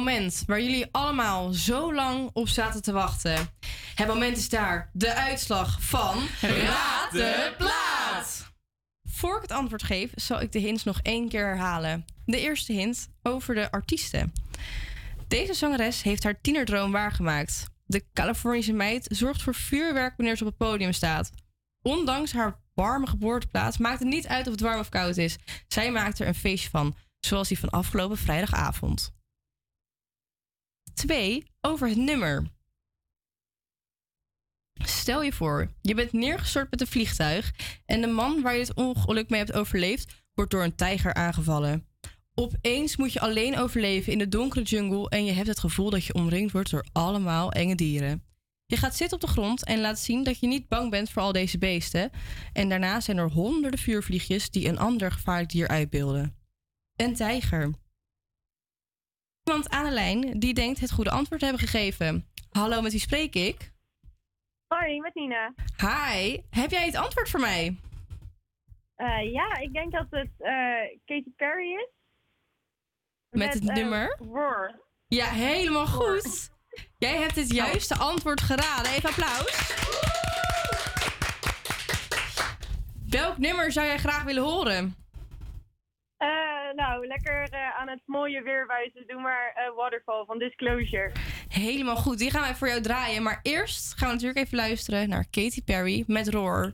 Moment waar jullie allemaal zo lang op zaten te wachten. Het moment is daar. De uitslag van Raad de Plaat. Voor ik het antwoord geef, zal ik de hints nog één keer herhalen. De eerste hint over de artiesten. Deze zangeres heeft haar tienerdroom waargemaakt. De Californische meid zorgt voor vuurwerk wanneer ze op het podium staat. Ondanks haar warme geboorteplaats maakt het niet uit of het warm of koud is. Zij maakt er een feestje van, zoals die van afgelopen vrijdagavond. 2. Over het nummer. Stel je voor, je bent neergestort met een vliegtuig en de man waar je het ongeluk mee hebt overleefd wordt door een tijger aangevallen. Opeens moet je alleen overleven in de donkere jungle en je hebt het gevoel dat je omringd wordt door allemaal enge dieren. Je gaat zitten op de grond en laat zien dat je niet bang bent voor al deze beesten. En daarna zijn er honderden vuurvliegjes die een ander gevaarlijk dier uitbeelden. Een tijger. Iemand aan de lijn die denkt het goede antwoord te hebben gegeven. Hallo, met wie spreek ik? Hoi, met Nina. Hi, heb jij het antwoord voor mij? Eh, ja, ik denk dat het eh, Katy Perry is. Met het eh, nummer? Roar. Ja, helemaal goed. Jij hebt het juiste antwoord geraden. Even applaus. Welk nummer zou jij graag willen horen? Eh, nou, lekker eh, aan het mooie weer wijzen. Doe maar eh, Waterfall van Disclosure. Helemaal goed, die gaan wij voor jou draaien. Maar eerst gaan we natuurlijk even luisteren naar Katy Perry met Roar.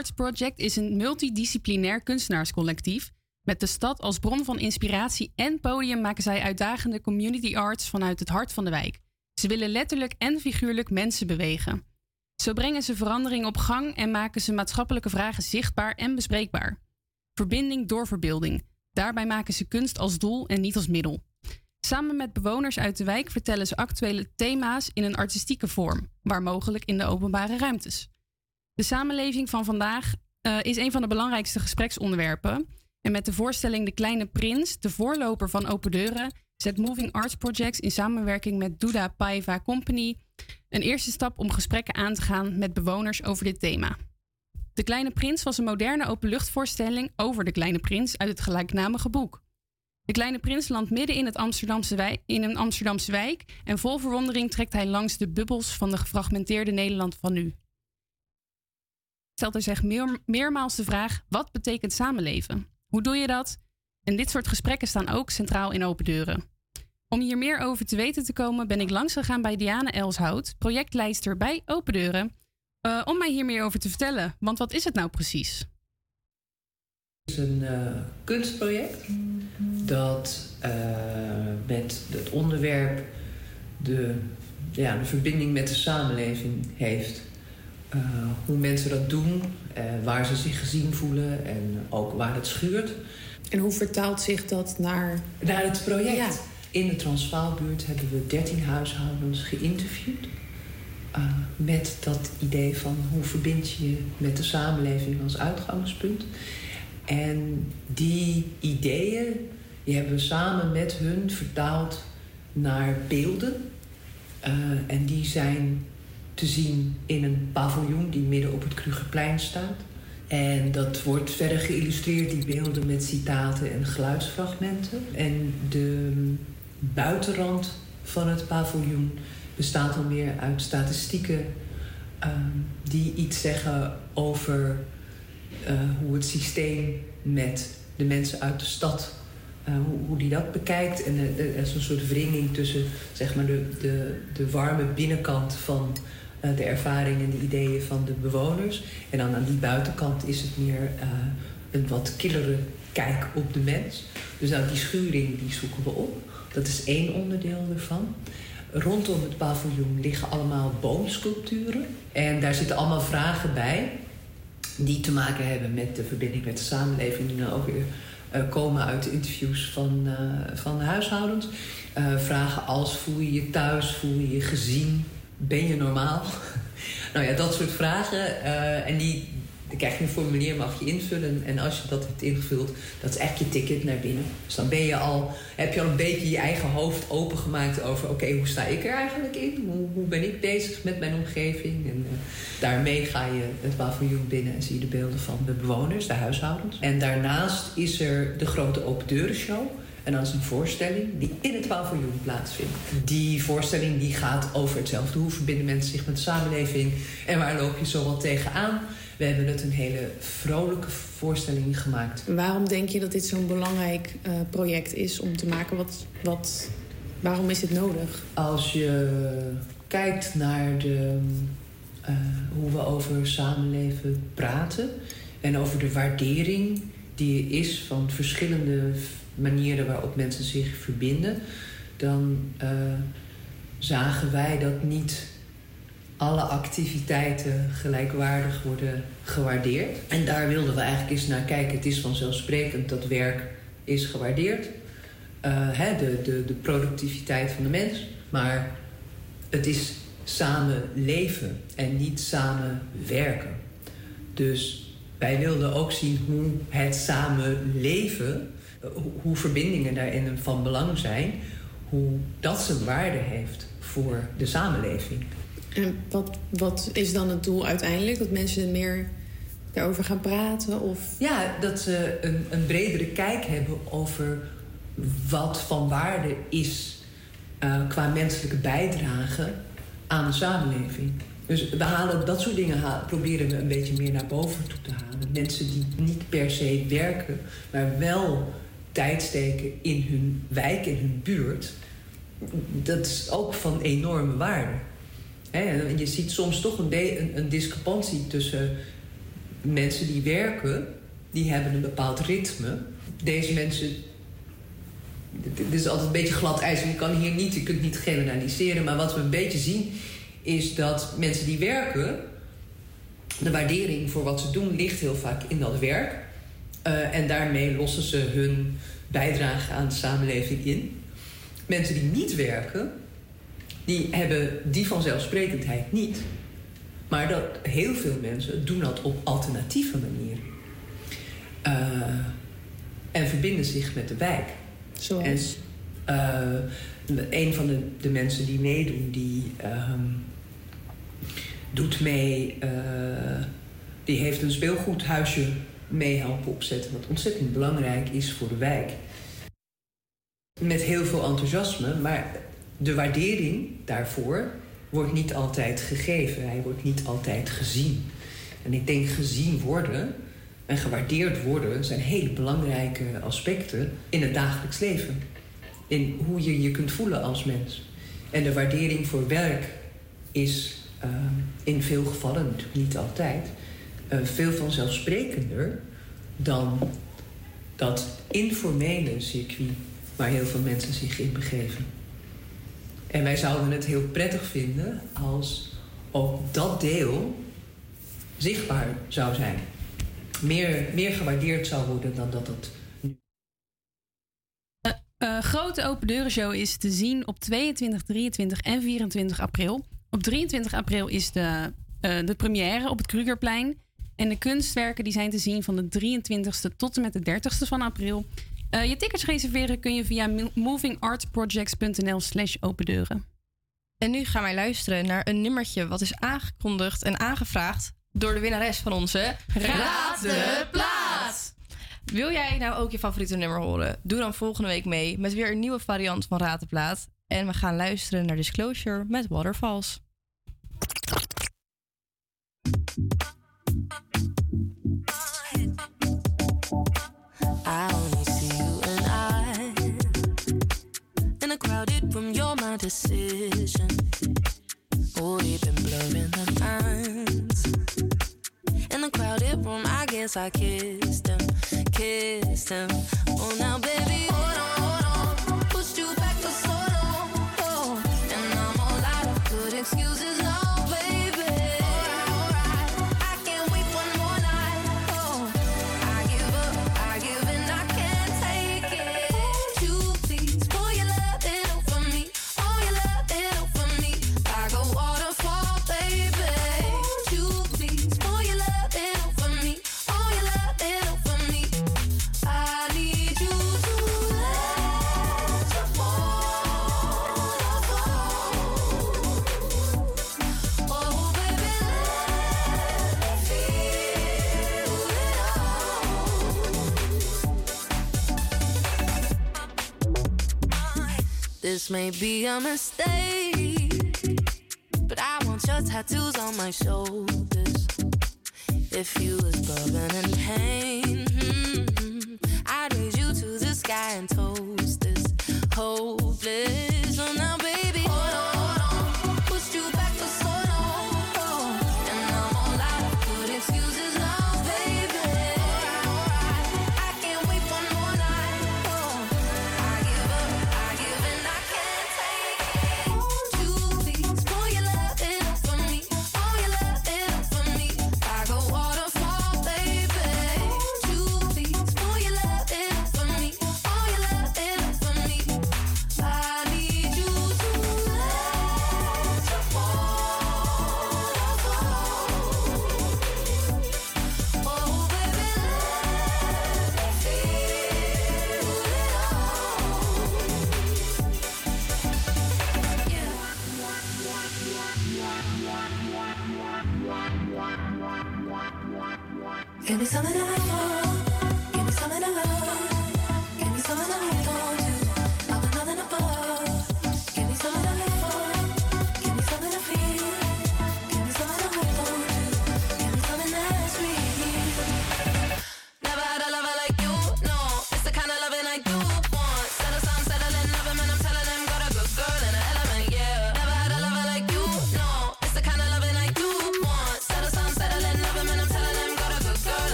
Arts Project is een multidisciplinair kunstenaarscollectief. Met de stad als bron van inspiratie en podium maken zij uitdagende community arts vanuit het hart van de wijk. Ze willen letterlijk en figuurlijk mensen bewegen. Zo brengen ze verandering op gang en maken ze maatschappelijke vragen zichtbaar en bespreekbaar. Verbinding door verbeelding. Daarbij maken ze kunst als doel en niet als middel. Samen met bewoners uit de wijk vertellen ze actuele thema's in een artistieke vorm, waar mogelijk in de openbare ruimtes. De samenleving van vandaag eh, is een van de belangrijkste gespreksonderwerpen. En met de voorstelling De Kleine Prins, de voorloper van Open Deuren, zet Moving Arts Projects in samenwerking met Duda Paiva Company een eerste stap om gesprekken aan te gaan met bewoners over dit thema. De Kleine Prins was een moderne openluchtvoorstelling over de Kleine Prins uit het gelijknamige boek. De Kleine Prins landt midden in, het Amsterdamse wijk, in een Amsterdamse wijk en vol verwondering trekt hij langs de bubbels van de gefragmenteerde Nederland van nu. Stelt hij zich meer, meermaals de vraag: wat betekent samenleven? Hoe doe je dat? En dit soort gesprekken staan ook centraal in Open Deuren. Om hier meer over te weten te komen, ben ik langs gegaan bij Diane Elshout, projectleider bij Open Deuren, eh, om mij hier meer over te vertellen. Want wat is het nou precies? Het is een eh, kunstproject dat eh, met het onderwerp de, ja, de verbinding met de samenleving heeft. Eh, hoe mensen dat doen, eh, waar ze zich gezien voelen en ook waar het schuurt. En hoe vertaalt zich dat naar... Naar het project. In de Transvaalbuurt hebben we 13 huishoudens geïnterviewd. eh, met dat idee van hoe verbind je je met de samenleving als uitgangspunt. En die ideeën die hebben we samen met hun vertaald naar beelden. En die zijn te zien in een paviljoen die midden op het Krugerplein staat. En dat wordt verder geïllustreerd, die beelden, met citaten en geluidsfragmenten. En de buitenrand van het paviljoen bestaat dan meer uit statistieken ehm, die iets zeggen over eh, hoe het systeem met de mensen uit de stad, eh, hoe, hoe die dat bekijkt. En eh, er is een soort wringing tussen zeg maar, de, de, de warme binnenkant van eh, de ervaringen en de ideeën van de bewoners. En dan aan die buitenkant is het meer eh, een wat killere kijk op de mens. Dus nou, die schuring die zoeken we op. Dat is één onderdeel ervan. Rondom het paviljoen liggen allemaal boomsculpturen. En daar zitten allemaal vragen bij die te maken hebben met de verbinding met de samenleving. Die dan ook weer eh, komen uit interviews van, eh, van de huishoudens. Vragen als voel je je thuis, voel je je gezien, ben je normaal? (laughs) nou ja, dat soort vragen. eh, en die, krijg je een formulier, mag je invullen. En als je dat hebt ingevuld, dat is echt je ticket naar binnen. Dus dan ben je al, heb je al een beetje je eigen hoofd opengemaakt over... oké, hoe sta ik er eigenlijk in? Hoe, hoe ben ik bezig met mijn omgeving? En eh, daarmee ga je het paviljoen binnen en zie je de beelden van de bewoners, de huishoudens. En daarnaast is er de grote open deuren show... En dat is een voorstelling die in het paviljoen plaatsvindt. Die voorstelling die gaat over hetzelfde. Hoe verbinden mensen zich met de samenleving? En waar loop je zo wat tegenaan? We hebben het een hele vrolijke voorstelling gemaakt. Waarom denk je dat dit zo'n belangrijk eh, project is om te maken? Wat, wat, waarom is dit nodig? Als je kijkt naar de, eh, hoe we over samenleven praten en over de waardering die er is van verschillende manieren waarop mensen zich verbinden, dan eh, zagen wij dat niet alle activiteiten gelijkwaardig worden gewaardeerd. En daar wilden we eigenlijk eens naar kijken. Het is vanzelfsprekend dat werk is gewaardeerd. Eh, hè, de, de, de productiviteit van de mens. Maar het is samen leven en niet samen werken. Dus wij wilden ook zien hoe het samen leven, hoe- verbindingen daarin van belang zijn, hoe dat zijn waarde heeft voor de samenleving. En wat, wat is dan het doel uiteindelijk? Dat mensen er meer daarover gaan praten? Of... Ja, dat ze een, een bredere kijk hebben over wat van waarde is eh, qua menselijke bijdrage aan de samenleving. Dus we halen dat soort dingen proberen we een beetje meer naar boven toe te halen. Mensen die niet per se werken, maar wel tijd steken in hun wijk, in hun buurt. Dat is ook van enorme waarde. En je ziet soms toch een, een, een discrepantie tussen mensen die werken, die hebben een bepaald ritme. Deze mensen. Dit is altijd een beetje glad ijs. Je kan hier niet, je kunt niet generaliseren. Maar wat we een beetje zien, is dat mensen die werken. De waardering voor wat ze doen ligt heel vaak in dat werk. Eh, en daarmee lossen ze hun bijdrage aan de samenleving in. Mensen die niet werken, die hebben die vanzelfsprekendheid niet. Maar dat heel veel mensen doen dat op alternatieve manieren. Eh, en verbinden zich met de wijk. Zoals? En, eh, een van de, de mensen die meedoen, die ehm, doet mee. die heeft een speelgoedhuisje mee helpen opzetten. Wat ontzettend belangrijk is voor de wijk. Met heel veel enthousiasme, maar de waardering daarvoor wordt niet altijd gegeven. Hij wordt niet altijd gezien. En ik denk gezien worden en gewaardeerd worden zijn hele belangrijke aspecten in het dagelijks leven. In hoe je je kunt voelen als mens. En de waardering voor werk is eh, in veel gevallen, natuurlijk niet altijd, veel vanzelfsprekender dan dat informele circuit waar heel veel mensen zich in begeven. En wij zouden het heel prettig vinden als ook dat deel zichtbaar zou zijn. Meer, meer gewaardeerd zou worden dan dat het Eh, grote Open Deuren Show is te zien op 22, 23 en 24 april. Op 23 april is de, eh, de première op het Krugerplein. En de kunstwerken die zijn te zien van de 23ste tot en met de 30ste van april. Eh, je tickets reserveren kun je via mo- movingartprojects.nl slash open deuren. En nu gaan wij luisteren naar een nummertje wat is aangekondigd en aangevraagd door de winnares van onze Raad de Plaat. Wil jij nou ook je favoriete nummer horen? Doe dan volgende week mee met weer een nieuwe variant van Raad. En we gaan luisteren naar Disclosure met Waterfalls. I only see you and I in a crowded room. You're my decision. In blurring the. In the crowded room, I guess I kissed him, kissed him. Oh, now baby, hold on, This may be a mistake, but I want your tattoos on my shoulders. If you was bubbling in pain, hmm, I'd raise you to the sky and toast this hopeless. So now,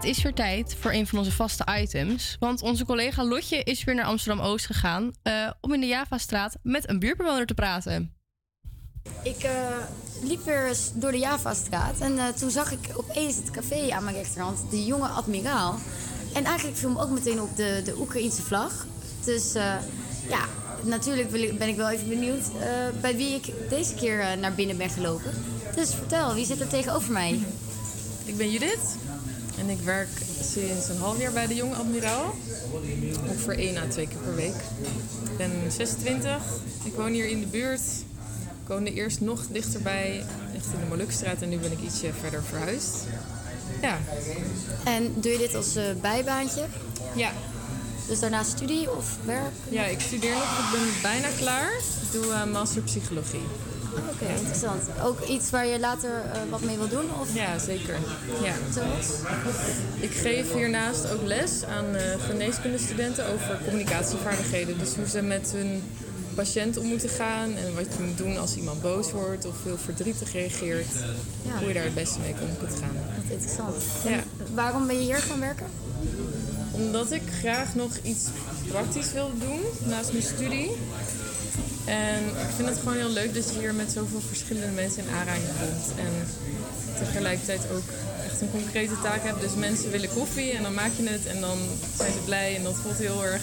Het is weer tijd voor een van onze vaste items. Want onze collega Lotje is weer naar Amsterdam Oost gegaan eh, om in de Javastraat met een buurtbewoner te praten. Ik eh, liep weer eens door de Javastraat en eh, toen zag ik opeens het café aan mijn rechterhand, de jonge admiraal. En eigenlijk viel me ook meteen op de, de Oekraïnse vlag. Dus eh, ja, natuurlijk wil ik- ben ik wel even benieuwd eh, bij wie ik deze keer eh, naar binnen ben gelopen. Dus vertel, wie zit er tegenover mij? Ik ben Judith en ik werk sinds een half jaar bij de Jonge Admiraal. Ongeveer één à twee keer per week. Ik ben 26, ik woon hier in de buurt. Ik woonde eerst nog dichterbij, echt in de Molukstraat en nu ben ik ietsje verder verhuisd. Ja. En doe je dit als eh, bijbaantje? Ja. Dus daarna studie of werk? Ja, ik studeer nog, ik ben bijna klaar. Ik doe eh, master psychologie. Oké, interessant. Ook iets waar je later eh, wat mee wil doen? Of? Ja, zeker. Ja. Zoals? Ik geef hiernaast ook les aan eh, geneeskundestudenten over communicatievaardigheden. Dus hoe ze met hun patiënt om moeten gaan en wat je moet doen als iemand boos wordt of heel verdrietig reageert. Ja. Hoe je daar het beste mee om kunt gaan. Wat interessant. Ja. Waarom ben je hier gaan werken? Omdat ik graag nog iets praktisch wil doen naast mijn studie. En ik vind het gewoon heel leuk dat je hier met zoveel verschillende mensen in aanraking komt. En tegelijkertijd ook echt een concrete taak hebt. Dus mensen willen koffie en dan maak je het en dan zijn ze blij. En dat voelt heel erg...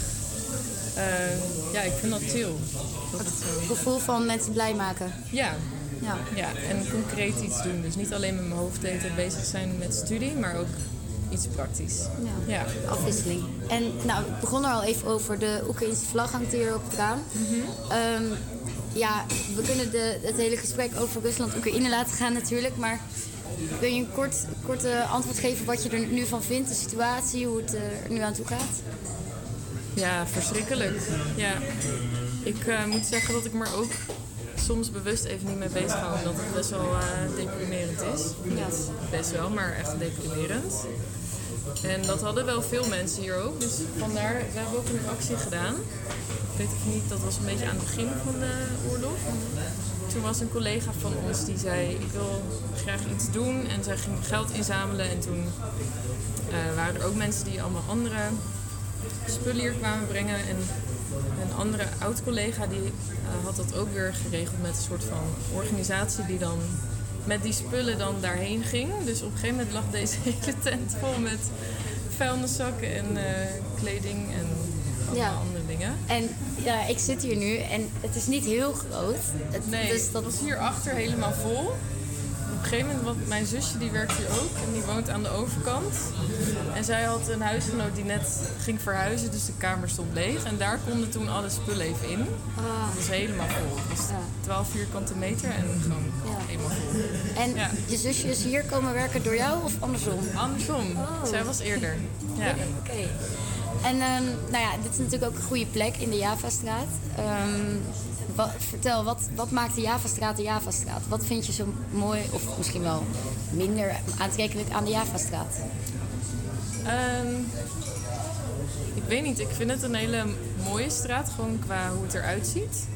eh, ja, ik vind dat chill. Dat het. Gevoel van mensen blij maken. Ja. Ja. ja, en concreet iets doen. Dus niet alleen met mijn hoofd bezig zijn met studie, maar ook iets praktisch. Ja. Ja. Afwisseling. En nou, ik begon er al even over. De Oekraïnse vlag hangt hier op het raam. Ehm, ja, we kunnen de, het hele gesprek over Rusland-Oekraïne laten gaan natuurlijk. Maar kun je een kort, korte antwoord geven wat je er nu van vindt? De situatie, hoe het er nu aan toe gaat? Ja, verschrikkelijk. Ja. Ik eh, moet zeggen dat ik me er ook soms bewust even niet mee bezig hou. Omdat het best wel eh, deprimerend is. Niet best wel, maar echt deprimerend. En dat hadden wel veel mensen hier ook. Dus vandaar, we hebben ook een actie gedaan. Ik weet of niet, dat was een beetje aan het begin van de oorlog. Toen was een collega van ons die zei, ik wil graag iets doen. En zij ging geld inzamelen. En toen eh, waren er ook mensen die allemaal andere spullen hier kwamen brengen. En een andere oud-collega die eh, had dat ook weer geregeld met een soort van organisatie die dan met die spullen dan daarheen ging. Dus op een gegeven moment lag deze (laughs) hele tent vol met vuilniszakken en eh, kleding en allemaal Ja. andere dingen. En ja, ik zit hier nu en het is niet heel groot. Het, Nee, dus dat het was hierachter helemaal vol. Op een gegeven moment, want mijn zusje die werkt hier ook en die woont aan de overkant. En zij had een huisgenoot die net ging verhuizen, dus de kamer stond leeg. En daar konden toen alle spullen even in. Ah. Het was helemaal vol. Het was 12 vierkante meter en gewoon helemaal vol. En je zusje is hier komen werken door jou of andersom? Andersom. Zij was eerder. Ja. Oké. En ehm, nou ja, dit is natuurlijk ook een goede plek in de Javastraat. Ehm, vertel, wat, wat maakt de Javastraat de Javastraat? Wat vind je zo mooi, of misschien wel minder aantrekkelijk aan de Javastraat? Ehm, ik weet niet, ik vind het een hele mooie straat, gewoon qua hoe het eruit ziet.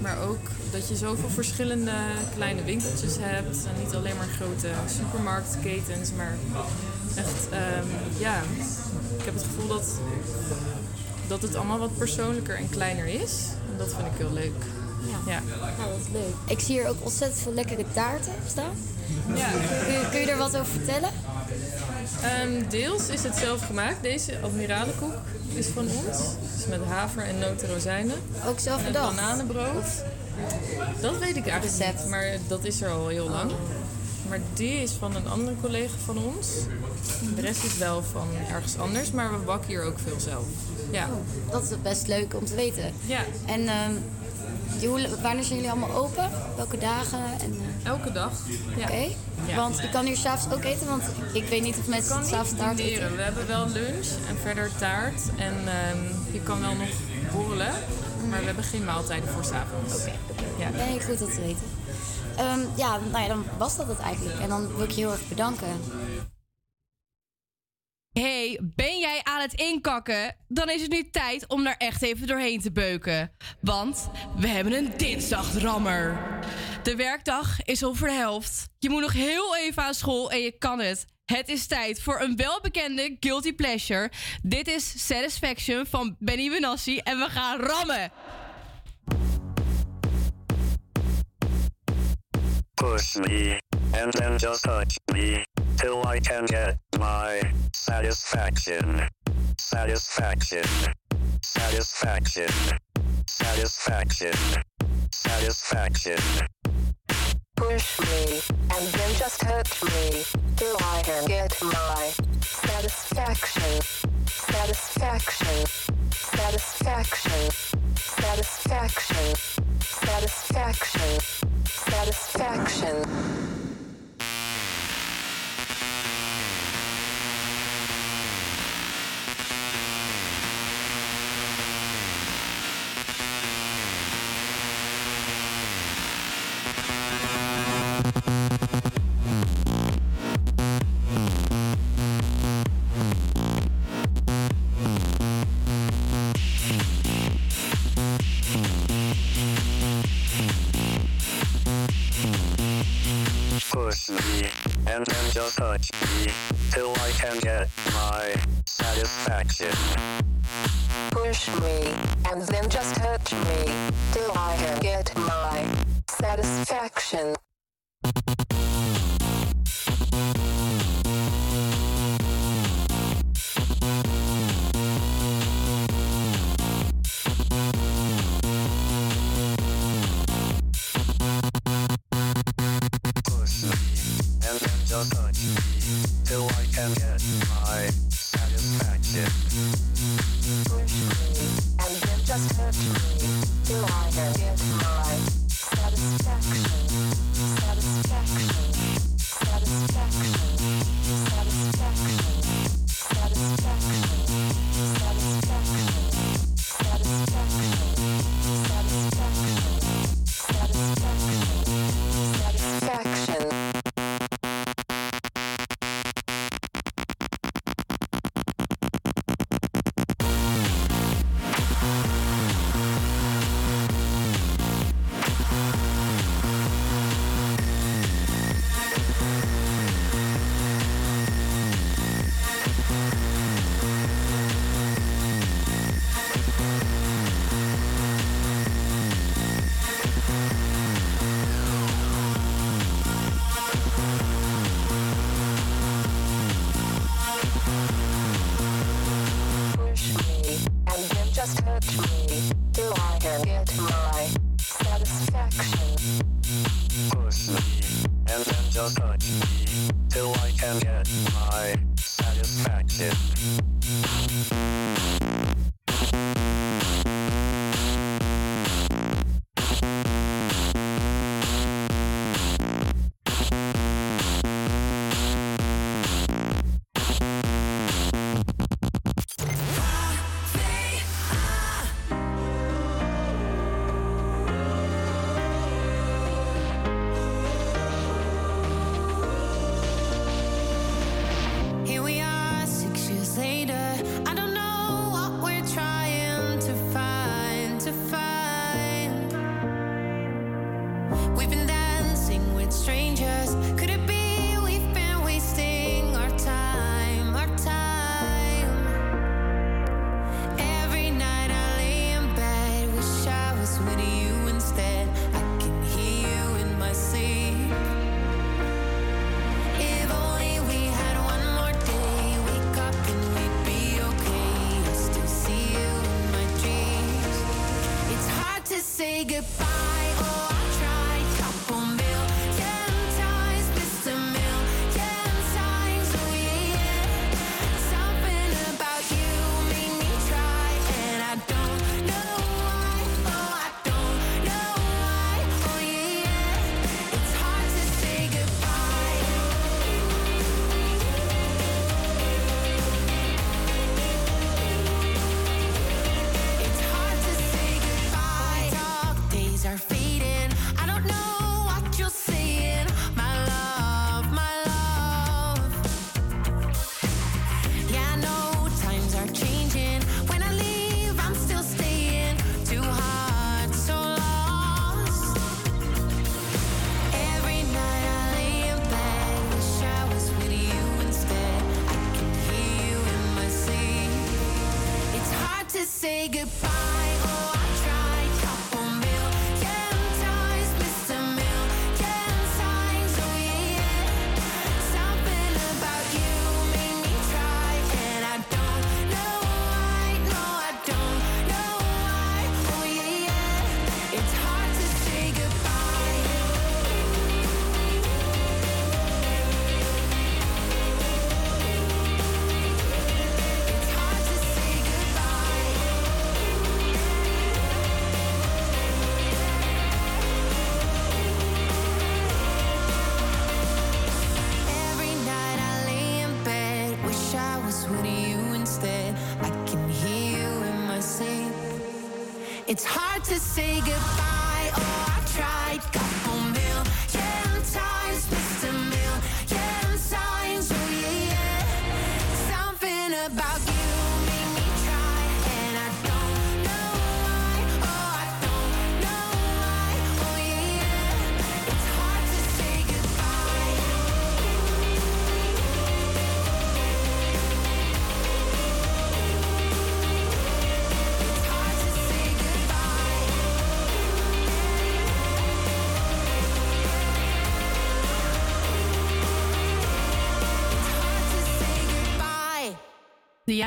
Maar ook dat je zoveel verschillende kleine winkeltjes hebt. En niet alleen maar grote supermarktketens, maar echt, ehm, ja, ik heb het gevoel dat, dat het allemaal wat persoonlijker en kleiner is. Dat vind ik heel leuk. Ja. Ja. Nou, dat is leuk. Ik zie hier ook ontzettend veel lekkere taarten staan. Ja. Kun, je, kun je er wat over vertellen? Ehm, deels is het zelf gemaakt. Deze admiralenkoek is van ons. Dus met haver en noten rozijnen. Ook zelf En bedacht? bananenbrood. Dat weet ik eigenlijk niet, maar dat is er al heel lang. Maar die is van een andere collega van ons. De rest is wel van ergens anders, maar we bakken hier ook veel zelf. Ja. Dat is best leuk om te weten. Ja. En ehm, wanneer zijn jullie allemaal open? Welke dagen? En, eh, Elke dag. Ja. Oké. Ja. Want je kan hier s'avonds ook eten, want ik weet niet of mensen s'avonds taart dineren. eten. We hebben wel lunch en verder taart. En ehm, je kan wel nog borrelen. Maar we hebben geen maaltijden voor s'avonds. Oké. Ja. Nee, goed dat te weten. Ehm, ja, nou ja, dan was dat het eigenlijk. En dan wil ik je heel erg bedanken hey, ben jij aan het inkakken? Dan is het nu tijd om daar echt even doorheen te beuken. Want we hebben een dinsdagrammer. De werkdag is over de helft. Je moet nog heel even aan school en je kan het. Het is tijd voor een welbekende Guilty Pleasure. Dit is Satisfaction van Benny Benassi en we gaan rammen. push me, and then just touch me, till I can get my satisfaction. Satisfaction. Satisfaction. Satisfaction. Satisfaction push me, and then just hurt me, till I can get my satisfaction, satisfaction, satisfaction, satisfaction, satisfaction, satisfaction. push me, and then just touch me, till I can get my satisfaction. Push me, and then just touch me, till I can get my satisfaction.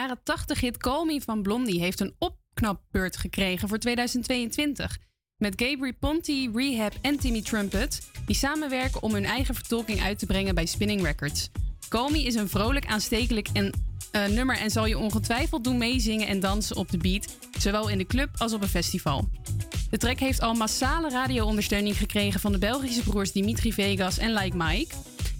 Jaren 80 hit Me van Blondie heeft een opknapbeurt gekregen voor 2022. Met Gabriel Ponti, Rehab en Timmy Trumpet, die samenwerken om hun eigen vertolking uit te brengen bij Spinning Records. Me is een vrolijk, aanstekelijk en, eh, nummer en zal je ongetwijfeld doen meezingen en dansen op de beat, zowel in de club als op een festival. De track heeft al massale radio-ondersteuning gekregen van de Belgische broers Dimitri Vegas en Like Mike.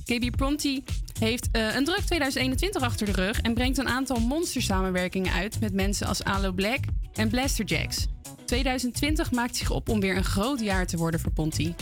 KB Pronti heeft eh, een druk 2021 achter de rug en brengt een aantal monstersamenwerkingen uit met mensen als Alo Black en Blaster Jacks. 2020 maakt zich op om weer een groot jaar te worden voor Ponti.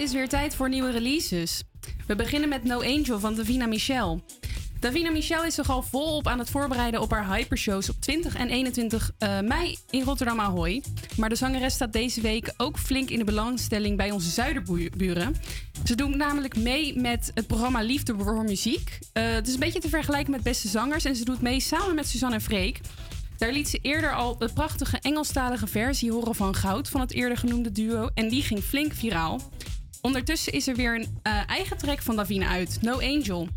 Is weer tijd voor nieuwe releases. We beginnen met No Angel van Davina Michel. Davina Michel is zich al volop aan het voorbereiden op haar hypershows op 20 en 21 eh, mei in Rotterdam Ahoy. Maar de zangeres staat deze week ook flink in de belangstelling bij onze zuiderburen. Ze doet namelijk mee met het programma Liefde voor Muziek. Eh, het is een beetje te vergelijken met Beste Zangers en ze doet mee samen met Suzanne en Freek. Daar liet ze eerder al de prachtige Engelstalige versie horen van Goud van het eerder genoemde duo en die ging flink viraal. Ondertussen is er weer een eh, eigen track van Davina uit, No Angel.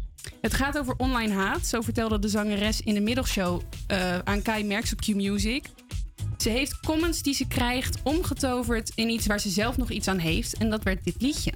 Het gaat over online haat, zo vertelde de zangeres in de middagshow eh, aan Kai Merks op Q-Music. Ze heeft comments die ze krijgt omgetoverd in iets waar ze zelf nog iets aan heeft en dat werd dit liedje.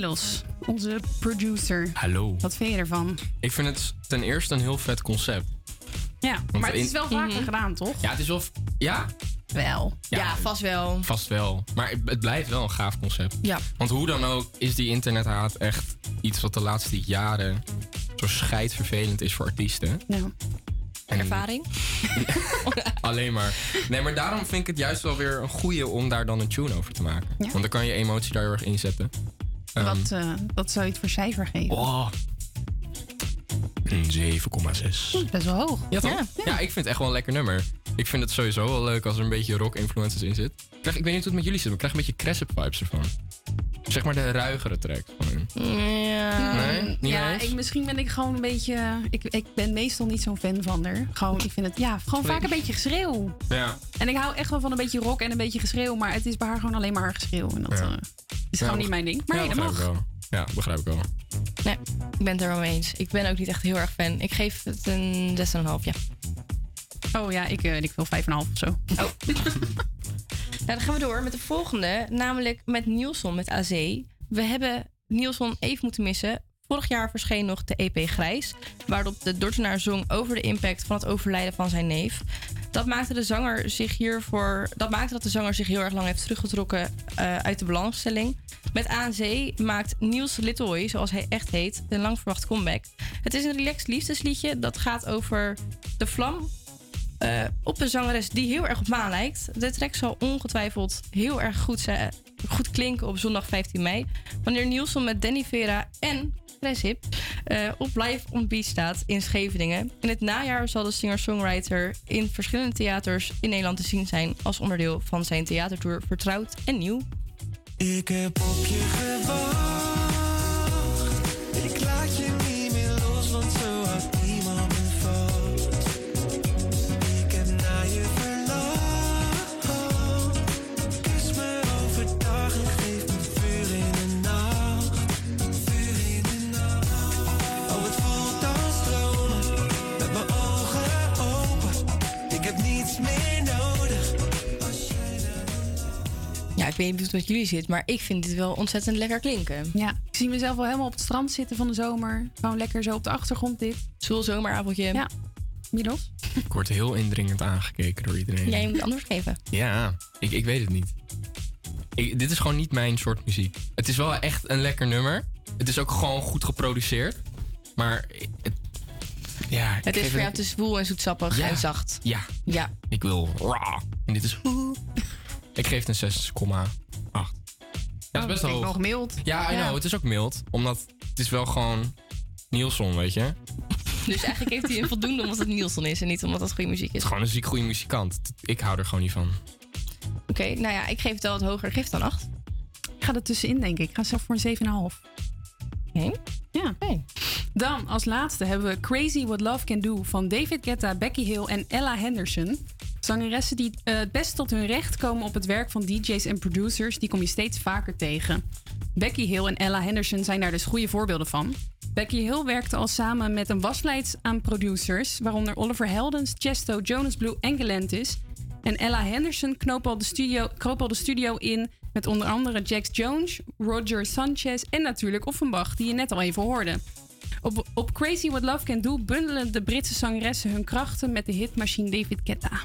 Milos, onze producer. Hallo. Wat vind je ervan? Ik vind het ten eerste een heel vet concept. Ja, Want maar het is wel vaker Mhm. gedaan, toch? Ja, het is wel... f- Ja? Wel. Ja, vast wel. Vast wel. Maar het- het blijft wel een gaaf concept. Ja. Want hoe dan ook is die internethaat echt iets wat de laatste jaren zo scheidvervelend is voor artiesten. Ja. En Ervaring? (laughs) Alleen maar. Nee, maar daarom vind ik het juist wel weer een goeie om daar dan een tune over te maken. Ja. Want dan kan je emotie daar heel erg inzetten. Ehm, Wat, wat zou je het voor cijfer geven? Oh. Een 7,6. Best wel hoog. Ja, toch? Ja, ik vind het echt wel een lekker nummer. Ik vind het sowieso wel leuk als er een beetje rock-influences in zit. Ik, krijg, ik weet niet hoe het met jullie zit, maar ik krijg een beetje Crescent-vibes ervan. Zeg maar de ruigere track van hun. Ja. Nee, niet ja, ik, misschien ben ik gewoon een beetje. Ik, ik ben meestal niet zo'n fan van haar. Gewoon, ik vind het ja, gewoon vaak een beetje geschreeuw. Ja. En ik hou echt wel van een beetje rock en een beetje geschreeuw. Maar het is bij haar gewoon alleen maar haar geschreeuw. En dat Ja. eh, is Ja, gewoon niet mijn ding. Maar ja, dat begrijp mag. ik wel. Ja, begrijp ik wel. Nee, ik ben het er wel mee eens. Ik ben ook niet echt heel erg fan. Ik geef het een 6,5, ja. Oh ja, ik, eh, ik wil 5,5 of zo. Oh. (laughs) Nou, dan gaan we door met de volgende, namelijk met Nielsen met AZ. We hebben Nielsen even moeten missen. Vorig jaar verscheen nog de EP Grijs, waarop de Dordtenaar zong over de impact van het overlijden van zijn neef. Dat maakte, de zanger zich hiervoor, dat maakte dat de zanger zich heel erg lang heeft teruggetrokken eh, uit de belangstelling. Met ANZ maakt Niels Littoy, zoals hij echt heet, een lang verwacht comeback. Het is een relaxed liefdesliedje dat gaat over de vlam eh, op een zangeres die heel erg op Maan lijkt. De track zal ongetwijfeld heel erg goed, goed klinken op zondag 15 mei. Wanneer Nielsen met Danny Vera en Chris Hip eh, op Live on Beach staat in Scheveningen. In het najaar zal de singer-songwriter in verschillende theaters in Nederland te zien zijn als onderdeel van zijn theatertour Vertrouwd en Nieuw. Ik heb op je gewacht. Ik laat je niet weet niet hoe het met jullie zit, maar ik vind dit wel ontzettend lekker klinken. Ja, ik zie mezelf wel helemaal op het strand zitten van de zomer. Gewoon lekker zo op de achtergrond dit. Zoel zomeravondje. Ja. Milos? Ik word heel indringend aangekeken door iedereen. Jij moet antwoord geven. Ja, ik, ik weet het niet. Ik, dit is gewoon niet mijn soort muziek. Het is wel echt een lekker nummer. Het is ook gewoon goed geproduceerd. Maar het, ja, ik Het is voor jou het- te zwoel en zoetsappig Ja. en zacht. Ja, Ja. ik wil raw. En dit is... Ik geef het een 6,8. Ja, dat is best wel hoog. nog mild. Ja, I Ja. know. Het is ook mild. Omdat het is wel gewoon Nielsen, weet je. Het (laughs) Dus eigenlijk heeft hij een voldoende omdat het Nielsen is en niet omdat het goede muziek is. is gewoon een ziek goede muzikant. Ik hou er gewoon niet van. Oké, nou ja, ik geef het wel wat hoger. Ik geef het dan 8. Ik ga er tussenin, denk ik. Ik ga zelf voor een 7,5. Oké. Ja. Dan als laatste hebben we Crazy What Love Can Do van David Guetta, Becky Hill en Ella Henderson. Zangeressen die eh, het best tot hun recht komen op het werk van DJ's en producers, die kom je steeds vaker tegen. Becky Hill en Ella Henderson zijn daar dus goede voorbeelden van. Becky Hill werkte al samen met een waslijst aan producers, waaronder Oliver Heldens, Chesto, Jonas Blue en Galantis. En Ella Henderson knoop al de studio, kroop al de studio in met onder andere Jax Jones, Roger Sanchez en natuurlijk Offenbach, die je net al even hoorde. Op, op Crazy What Love Can Do bundelen de Britse zangeressen hun krachten met de hitmachine David Guetta.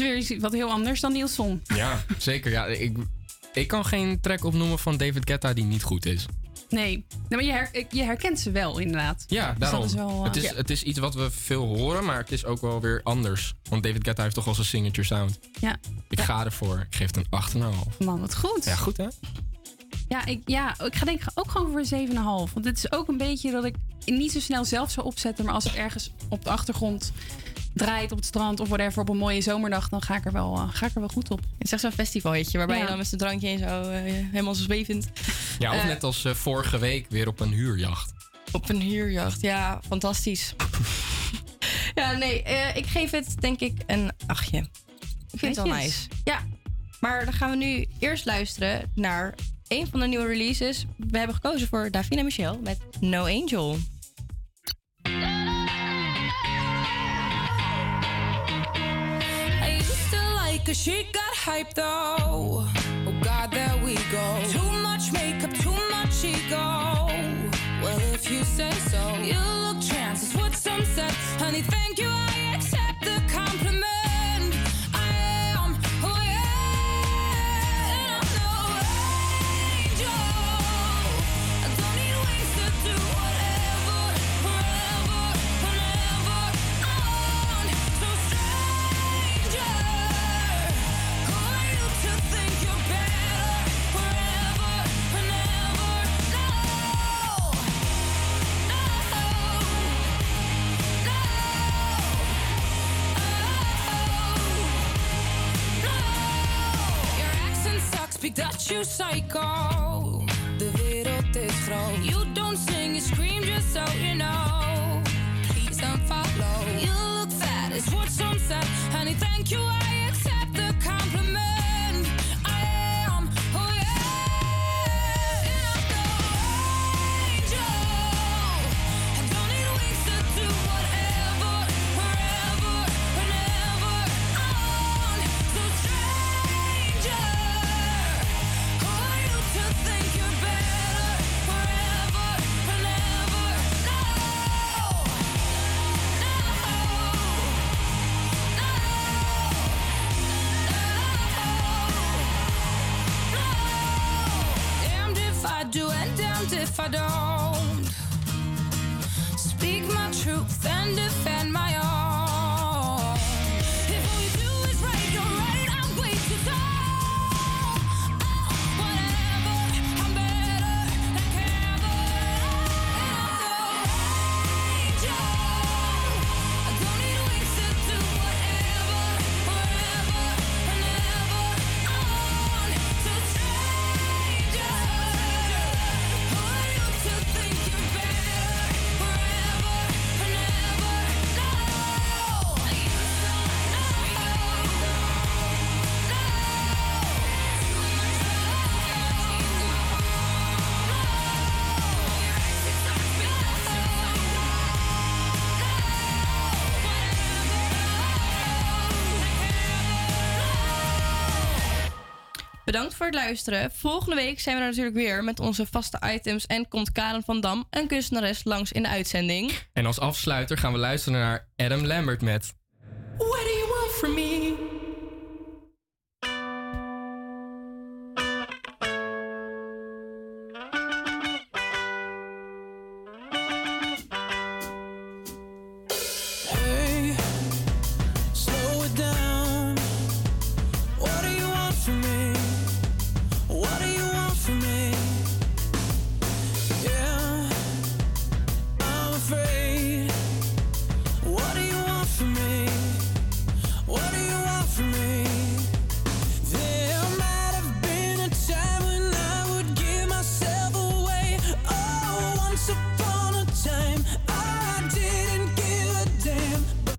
Weer iets wat heel anders dan Nielsen. Ja, zeker. Ja, ik, ik kan geen track opnoemen van David Guetta die niet goed is. Nee, nee maar je, her- je herkent ze wel inderdaad. Ja, Dus daarom. dat is wel, eh, het, is, ja. het is iets wat we veel horen, maar het is ook wel weer anders. Want David Guetta heeft toch wel zijn signature sound. Ja. Ik ga ervoor. Ik geef het een 8,5. Man, wat goed. Ja, goed hè? Ja, ik, ja, ik ga denk ik ook gewoon voor een 7,5. Want het is ook een beetje dat ik niet zo snel zelf zou opzetten. Maar als het ergens op de achtergrond draait op het strand of whatever op een mooie zomerdag, dan ga ik er wel, eh, ga ik er wel goed op. Het is echt zo'n festivaletje waarbij Ja. je dan met z'n drankje en zo eh, helemaal zo zwevend. Ja, of Eh, net als vorige week weer op een huurjacht. Op een huurjacht, ja, fantastisch. (laughs) ja, nee, eh, ik geef het denk ik een achtje. Ik vind het wel nice. Ja, maar dan gaan we nu eerst luisteren naar een van de nieuwe releases. We hebben gekozen voor Davina Michel met No Angel. Her, she got hype though. Oh God, there we go. Too much makeup, too much ego. Well, if you say so, you look is what some said. Honey, thank you, big that you psycho. De wereld is groot. You don't sing, you scream just so you know. Please don't follow. You look fat, is what some said. Honey, thank you, I if I don't. Speak my truth and defend my own. Bedankt voor het luisteren. Volgende week zijn we er natuurlijk weer met onze vaste items en komt Karen van Dam, een kunstenares, langs in de uitzending. En als afsluiter gaan we luisteren naar Adam Lambert met What do you want from me?